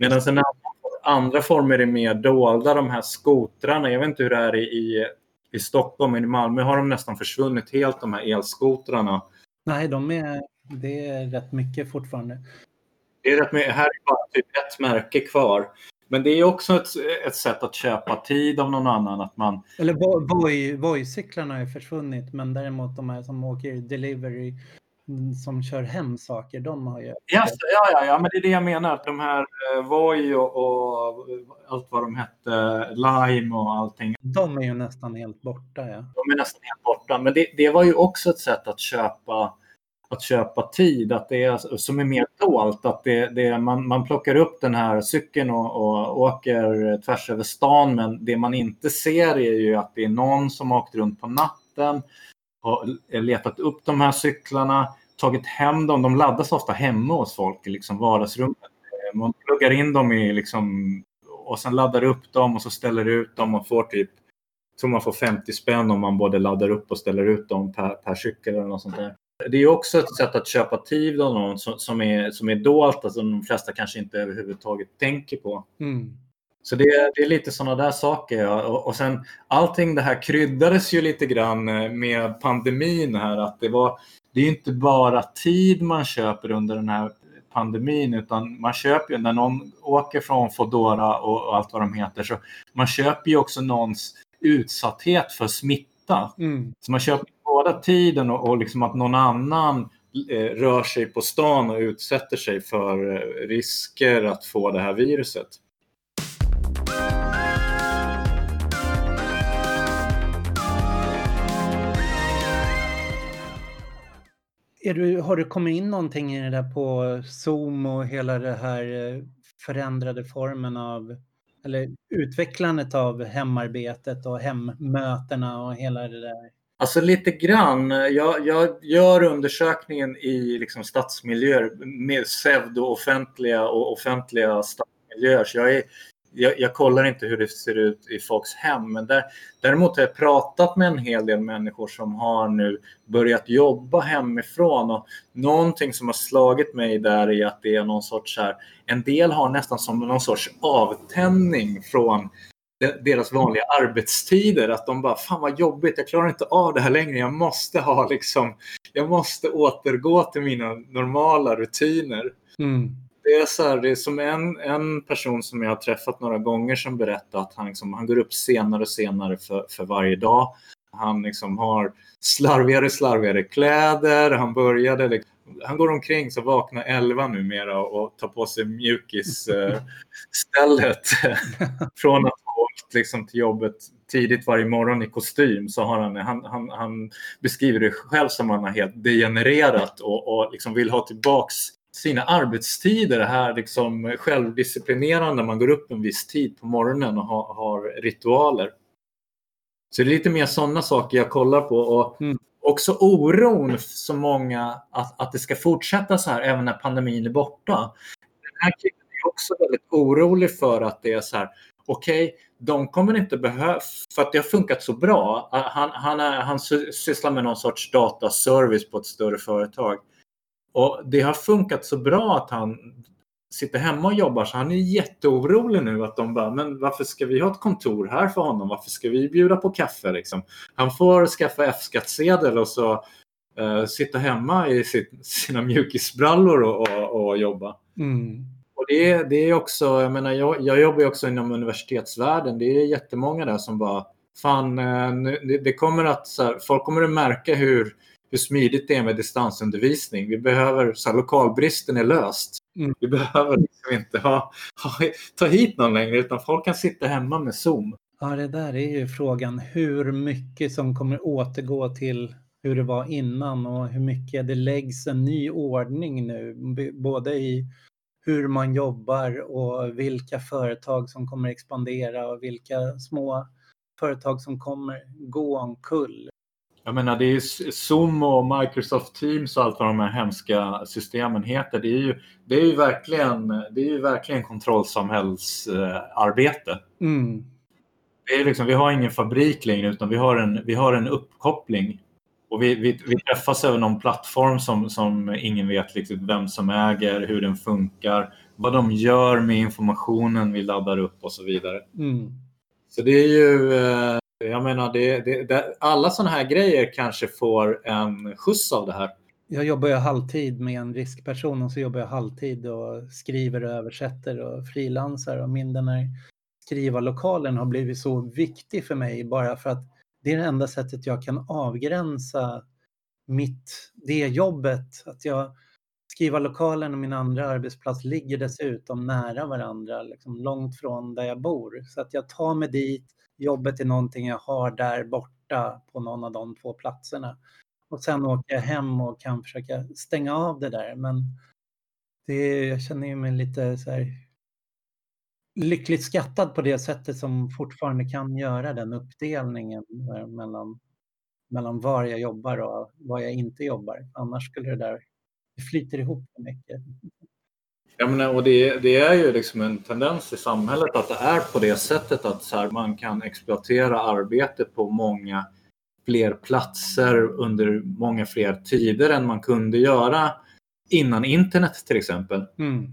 Speaker 2: Medan sen andra former är mer dolda, de här skotrarna. Jag vet inte hur det är i, i Stockholm, men i Malmö har de nästan försvunnit helt, de här elskotrarna.
Speaker 1: Nej, de är, det är rätt mycket fortfarande.
Speaker 2: Det är rätt mycket. Här är bara typ ett märke kvar. Men det är också ett, ett sätt att köpa tid av någon annan. Att man...
Speaker 1: Eller Voi-cyklarna har ju försvunnit, men däremot de här som åker delivery som kör hem saker, de har ju... Yes,
Speaker 2: ja, ja, ja, men det är det jag menar. De här eh, Voi och, och, allt vad de hette, Lime och allting.
Speaker 1: De är ju nästan helt borta. Ja.
Speaker 2: De är nästan helt borta, men det, det var ju också ett sätt att köpa att köpa tid, att det är, som är mer dolt. Att det, det, man, man plockar upp den här cykeln och, och åker tvärs över stan, men det man inte ser är ju att det är någon som har åkt runt på natten, har letat upp de här cyklarna, tagit hem dem. De laddas ofta hemma hos folk i liksom vardagsrummet. Man pluggar in dem i liksom, och sen laddar upp dem och så ställer ut dem och får typ tror man får 50 spänn om man både laddar upp och ställer ut dem per, per cykel eller något sånt där. Det är också ett sätt att köpa tid av någon som, som, är, som är dolt, alltså de flesta kanske inte överhuvudtaget tänker på. Mm. Så det, det, är lite sådana där saker. Ja. Och, och sen allting det här kryddades ju lite grann eh, med pandemin här. Att det, var, det är inte bara tid man köper under den här pandemin utan man köper ju när någon åker från Fodora och, allt vad de heter så man köper ju också någons utsatthet för smitta. Mm. Så man köper båda tiden och, och liksom att någon annan eh, rör sig på stan och utsätter sig för eh, risker att få det här viruset.
Speaker 1: Du, har det kommit in någonting i det där på Zoom och hela det här eh, förändrade formen av eller utvecklandet av hemarbetet och hemmötena och hela det där?
Speaker 2: Alltså lite grann. Jag, jag gör undersökningen i liksom stadsmiljöer med pseudo-offentliga och offentliga stadsmiljöer. Så jag, är, jag, jag, kollar inte hur det ser ut i folks hem. Men där, däremot har jag pratat med en hel del människor som har nu börjat jobba hemifrån. Och någonting som har slagit mig där är att det är någon sorts här, en del har nästan som någon sorts avtändning från deras vanliga arbetstider. Att de bara, fan vad jobbigt, jag klarar inte av det här längre. Jag måste ha liksom, jag måste återgå till mina normala rutiner. Mm. Det är så här, det är som en, en person som jag har träffat några gånger som berättar att han, liksom, han går upp senare och senare för, för varje dag. Han liksom har slarvigare slarvigare kläder. Han började liksom, han går omkring så vaknar 11 numera och tar på sig mjukisstället. Från att ha åkt liksom till jobbet tidigt varje morgon i kostym så har han, han, han, han beskriver det själv som att han har helt degenererat och, och liksom vill ha tillbaks sina arbetstider, det här liksom självdisciplinerande, man går upp en viss tid på morgonen och har, har ritualer. Så det är lite mer sådana saker jag kollar på. Och mm också oron så många att, att det ska fortsätta så här även när pandemin är borta. Den här killen är också väldigt orolig för att det är så här, okej, okay, de kommer inte behöva, för att det har funkat så bra. Han, han, är, han sysslar med någon sorts dataservice på ett större företag. Och det har funkat så bra att han sitter hemma och jobbar så han är jätteorolig nu att de bara, men varför ska vi ha ett kontor här för honom? Varför ska vi bjuda på kaffe liksom? Han får skaffa F-skattsedel och så uh, sitta hemma i sitt, sina mjukisbrallor och, och, och jobba. Mm. Och det, det är också, jag menar, jag, jag jobbar ju också inom universitetsvärlden. Det är jättemånga där som bara, fan, uh, det, det, kommer att, här, folk kommer att märka hur hur smidigt det är med distansundervisning. Vi behöver, så här, lokalbristen är löst. Mm. Vi behöver liksom inte ha, ha, ta hit någon längre utan folk kan sitta hemma med Zoom.
Speaker 1: Ja, det där är ju frågan hur mycket som kommer återgå till hur det var innan och hur mycket det läggs en ny ordning nu, både i hur man jobbar och vilka företag som kommer expandera och vilka små företag som kommer gå omkull.
Speaker 2: Jag menar, det är Zoom och Microsoft Teams och allt vad de här hemska systemen heter. Det är ju, det är ju verkligen, det är ju verkligen kontrollsamhällsarbete. Mm. Det är liksom, vi har ingen fabrik längre utan vi har en, vi har en uppkoppling. Och vi, vi, vi träffas över någon plattform som, som ingen vet riktigt vem som äger, hur den funkar, vad de gör med informationen vi laddar upp och så vidare. Mm. Så det är ju eh, jag menar, det, det, det, alla sådana här grejer kanske får en skjuts av det här.
Speaker 1: Jag jobbar ju halvtid med en riskperson och så jobbar jag halvtid och skriver och översätter och frilansar och min den här skrivarlokalen har blivit så viktig för mig bara för att det är det enda sättet jag kan avgränsa mitt, det jobbet. Att jag Skrivarlokalen och min andra arbetsplats ligger dessutom nära varandra, liksom långt från där jag bor. Så att jag tar mig dit, jobbet är någonting jag har där borta på någon av de två platserna. Och sen åker jag hem och kan försöka stänga av det där. Men det, jag känner mig lite så här lyckligt skattad på det sättet som fortfarande kan göra den uppdelningen eh, mellan, mellan var jag jobbar och var jag inte jobbar. Annars skulle det där det flyter ihop för mycket.
Speaker 2: Jag menar, och det, det, är ju liksom en tendens i samhället att det är på det sättet att här, man kan exploatera arbete på många fler platser under många fler tider än man kunde göra innan internet till exempel. Mm.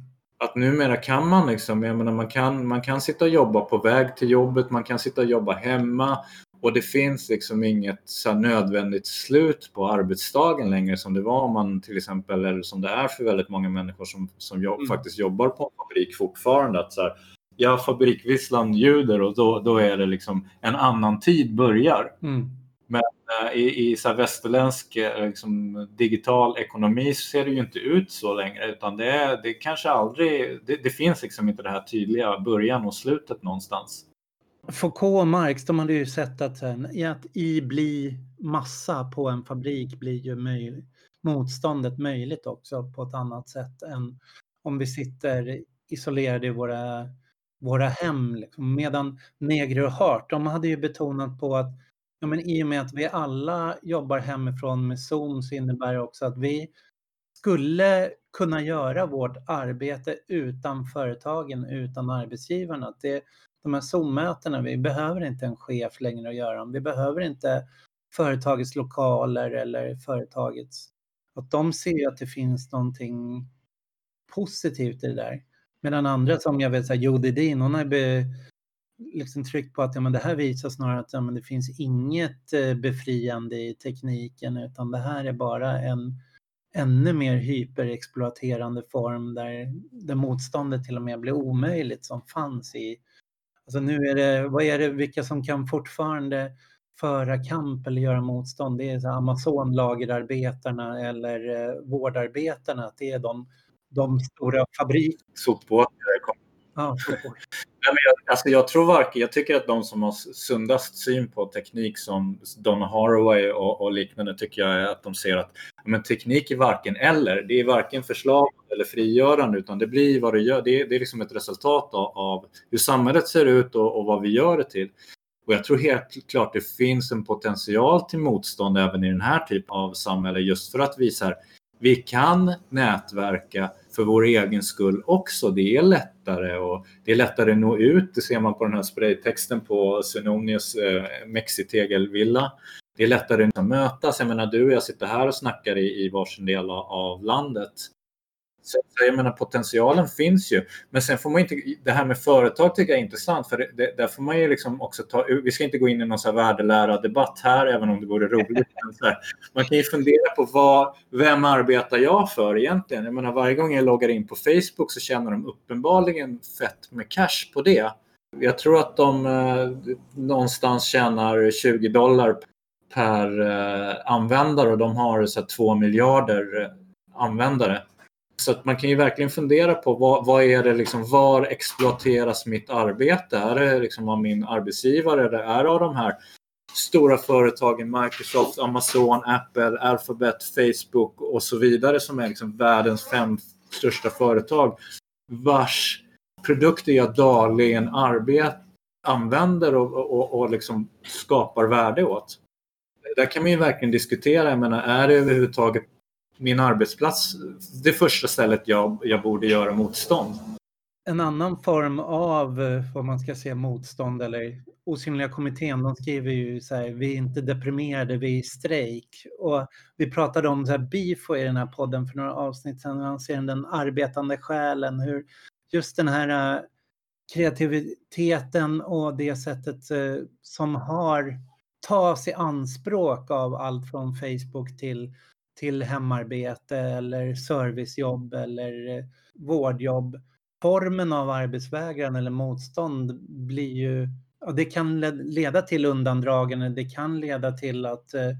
Speaker 2: Att numera kan man liksom, jag menar, man kan, man kan sitta och jobba på väg till jobbet, man kan sitta och jobba hemma och det finns liksom inget så nödvändigt slut på arbetsdagen längre som det var om man till exempel, eller som det är för väldigt många människor som, som jobb, mm. faktiskt jobbar på en fabrik fortfarande. Att så här, ja, fabrikvisslan ljuder och då, då är det liksom en annan tid börjar. Mm. Men äh, i, i så västerländsk äh, liksom, digital ekonomi så ser det ju inte ut så längre utan det, är, det kanske aldrig, det, det finns liksom inte det här tydliga början och slutet någonstans.
Speaker 1: Foucault och Marx, de hade ju sett att, att i bli massa på en fabrik blir ju möj, motståndet möjligt också på ett annat sätt än om vi sitter isolerade i våra, våra hem. Liksom. Medan Negri och Hart, de hade ju betonat på att Ja, men i och med att vi alla jobbar hemifrån med Zoom så innebär det också att vi skulle kunna göra vårt arbete utan företagen, utan arbetsgivarna. Det, de här Zoom-mötena, vi behöver inte en chef längre att göra dem. Vi behöver inte företagets lokaler eller företagets... Att de ser att det finns någonting positivt i det där. Medan andra som jag vet, så här, Jodi Din, hon har be, liksom tryckt på att ja, men det här visar snarare att ja, men det finns inget eh, befriande i tekniken utan det här är bara en ännu mer hyperexploaterande form där, där motståndet till och med blir omöjligt som fanns i... Alltså nu är det, vad är det, vilka som kan fortfarande föra kamp eller göra motstånd? Det är Amazon-lagerarbetarna eller eh, vårdarbetarna. Det är de, de stora fabrikerna.
Speaker 2: Sopbåtar. Ja, Nej, men jag, alltså jag tror varken, jag tycker att de som har sundast syn på teknik som Donna Haraway och, och, liknande tycker jag är att de ser att men teknik är varken eller. Det är varken förslag eller frigörande utan det blir vad det gör. Det är, det är liksom ett resultat av, av hur samhället ser ut och, och, vad vi gör det till. Och jag tror helt klart det finns en potential till motstånd även i den här typen av samhälle just för att visa här, vi kan nätverka för vår egen skull också. Det är lättare och det är lättare att nå ut. Det ser man på den här spraytexten på Sunonius eh, Mexitegelvilla. Det är lättare att mötas. Jag menar, du och jag sitter här och snackar i, i varsin del av landet. Så jag menar, potentialen finns ju. Men sen får man inte, det här med företag tycker jag är intressant för det, det, där får man ju liksom också ta, vi ska inte gå in i någon så här värdelära debatt här även om det vore roligt. Här, man kan ju fundera på vad, vem arbetar jag för egentligen? Jag menar varje gång jag loggar in på Facebook så tjänar de uppenbarligen fett med cash på det. Jag tror att de eh, någonstans tjänar 20 dollar per eh, användare och de har så här, 2 miljarder eh, användare. Så att man kan ju verkligen fundera på vad, vad är det liksom, var exploateras mitt arbete? Är det liksom av min arbetsgivare eller är det av de här stora företagen Microsoft, Amazon, Apple, Alphabet, Facebook och så vidare som är liksom världens fem största företag vars produkter jag dagligen arbet, använder och, och, och liksom skapar värde åt. Där kan man ju verkligen diskutera, jag menar, är det överhuvudtaget min arbetsplats det första stället jag, jag borde göra motstånd.
Speaker 1: En annan form av eh, vad man ska säga motstånd eller osynliga kommittén, de skriver ju så här, vi är inte deprimerade, vi är i strejk. Och vi pratade om så här BIFO i den här podden för några avsnitt sedan, han ser den arbetande själen, hur just den här eh, kreativiteten och det sättet eh, som har tas i anspråk av allt från Facebook till till hemarbete eller servicejobb eller eh, vårdjobb. Formen av arbetsvägran eller motstånd blir ju, ja, det kan leda till undandragande, det kan leda till att eh,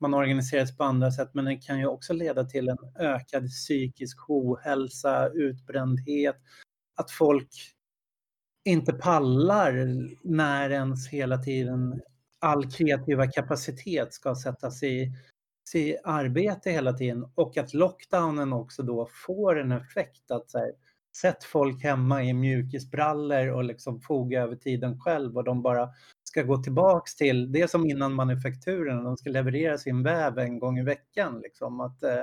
Speaker 1: man organiseras på andra sätt, men det kan ju också leda till en ökad psykisk ohälsa, utbrändhet, att folk inte pallar när ens hela tiden all kreativa kapacitet ska sättas i till arbete hela tiden och att lockdownen också då får en effekt att så här, sätt folk hemma i mjukisbrallor och liksom foga över tiden själv och de bara ska gå tillbaks till det som innan manufakturen, de ska leverera sin väv en gång i veckan. Liksom, att eh,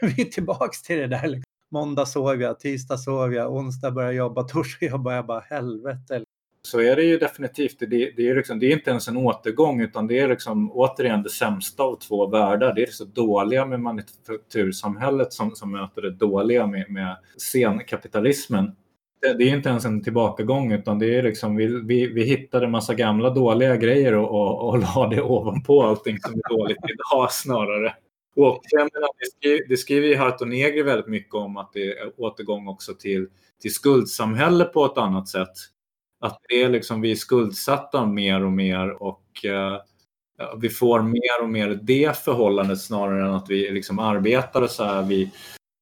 Speaker 1: vi är tillbaks till det där. Liksom. Måndag sov jag, tisdag sov jag, onsdag började jag jobba, torsdag jobbar jag bara helvete.
Speaker 2: Så är det ju definitivt. Det, det, är liksom, det är inte ens en återgång utan det är liksom återigen det sämsta av två världar. Det är så dåliga med manufaktursamhället som, som möter det dåliga med, med senkapitalismen. Det, det är inte ens en tillbakagång utan det är liksom vi, vi, vi hittade en massa gamla dåliga grejer och, och, och la det ovanpå allting som är dåligt idag snarare. Och menar, det, skriver, det skriver ju Harton Negri väldigt mycket om att det är återgång också till, till skuldsamhälle på ett annat sätt. Att det är liksom, vi är skuldsatta mer och mer och eh, vi får mer och mer det förhållandet snarare än att vi liksom arbetar så är vi,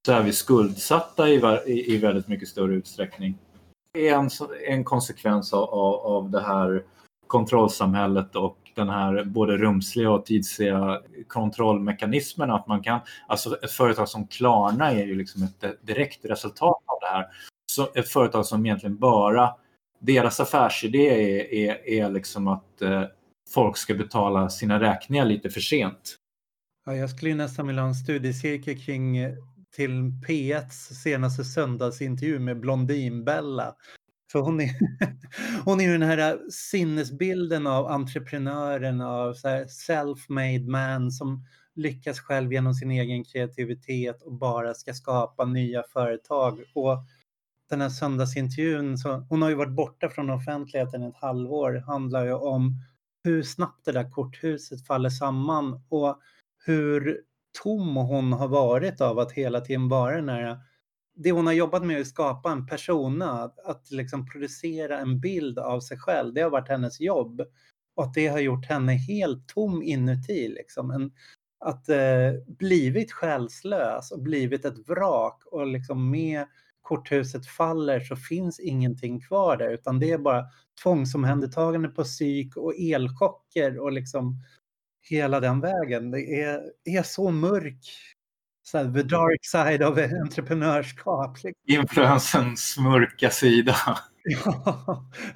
Speaker 2: så är vi skuldsatta i, i, i väldigt mycket större utsträckning. Det är en, en konsekvens av, av det här kontrollsamhället och den här både rumsliga och tidsliga kontrollmekanismen. Att man kan, alltså ett företag som Klarna är ju liksom ett direkt resultat av det här. Så ett företag som egentligen bara deras affärsidé är, är, är liksom att eh, folk ska betala sina räkningar lite för sent.
Speaker 1: Ja, jag skulle ju nästan vilja ha en studiecirkel kring eh, till P1s senaste söndagsintervju med Blondinbella. För hon är, hon är ju den här eh, sinnesbilden av entreprenören, av self-made man som lyckas själv genom sin egen kreativitet och bara ska skapa nya företag. Och den här söndagsintervjun, så, hon har ju varit borta från offentligheten ett halvår, handlar ju om hur snabbt det där korthuset faller samman och hur tom hon har varit av att hela tiden vara den här det hon har jobbat med är att skapa en persona, att, liksom producera en bild av sig själv. Det har varit hennes jobb. Och att det har gjort henne helt tom inuti. Liksom. En, att eh, blivit själslös och blivit ett vrak och liksom med korthuset faller så finns ingenting kvar där utan det är bara tvångsomhändertagande på psyk och elchocker och liksom hela den vägen. Det är, är så mörk, så här, the dark side of entreprenörskap. Liksom.
Speaker 2: Influensens mörka sida.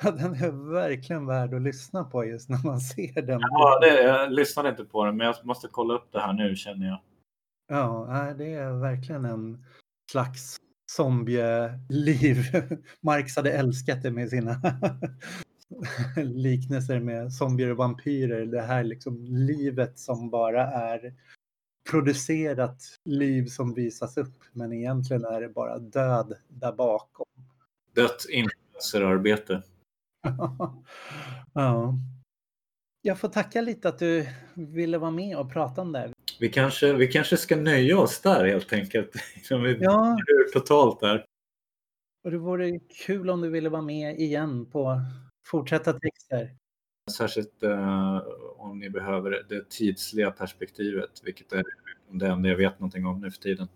Speaker 1: Ja, den är verkligen värd att lyssna på just när man ser den.
Speaker 2: Ja, det, jag lyssnade inte på den, men jag måste kolla upp det här nu känner jag.
Speaker 1: Ja, det är verkligen en slags zombieliv. Marx hade älskat det med sina liknelser med zombier och vampyrer. Det här liksom livet som bara är producerat liv som visas upp. Men egentligen är det bara död där bakom.
Speaker 2: Dött influencerarbete.
Speaker 1: ja. Jag får tacka lite att du ville vara med och prata om det.
Speaker 2: Vi kanske, vi kanske ska nöja oss där helt enkelt. vi ja. totalt där.
Speaker 1: Och det vore kul om du ville vara med igen på fortsätta texter.
Speaker 2: Särskilt uh, om ni behöver det tidsliga perspektivet, vilket är det enda jag vet någonting om nu för tiden.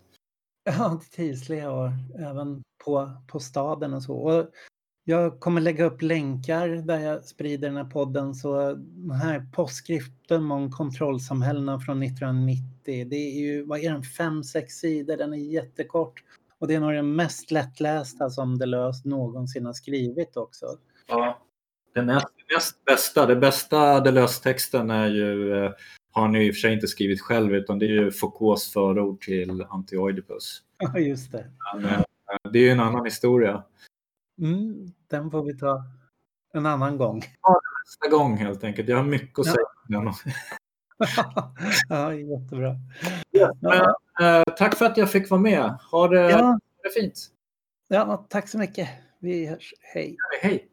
Speaker 1: Ja, det tidsliga och även på, på staden och så. Och jag kommer lägga upp länkar där jag sprider den här podden. Så den här postskriften om kontrollsamhällena från 1990, det är ju, vad är den, fem, sex sidor, den är jättekort. Och det är nog den mest lättlästa som Deleuze någonsin har skrivit också.
Speaker 2: Ja, den näst, näst bästa, det bästa Deleuze-texten är ju, eh, har han ju i och för sig inte skrivit själv, utan det är ju Foucaults förord till Antioidipus.
Speaker 1: Ja, just det.
Speaker 2: Men, eh, det är ju en annan historia.
Speaker 1: Mm, den får vi ta en annan gång.
Speaker 2: Ja, nästa gång helt enkelt. Jag har mycket att säga
Speaker 1: ja. ja, jättebra.
Speaker 2: Ja, men, äh, tack för att jag fick vara med. Ha det, ja. det fint.
Speaker 1: Ja, tack så mycket. Vi hörs. Hej.
Speaker 2: hej.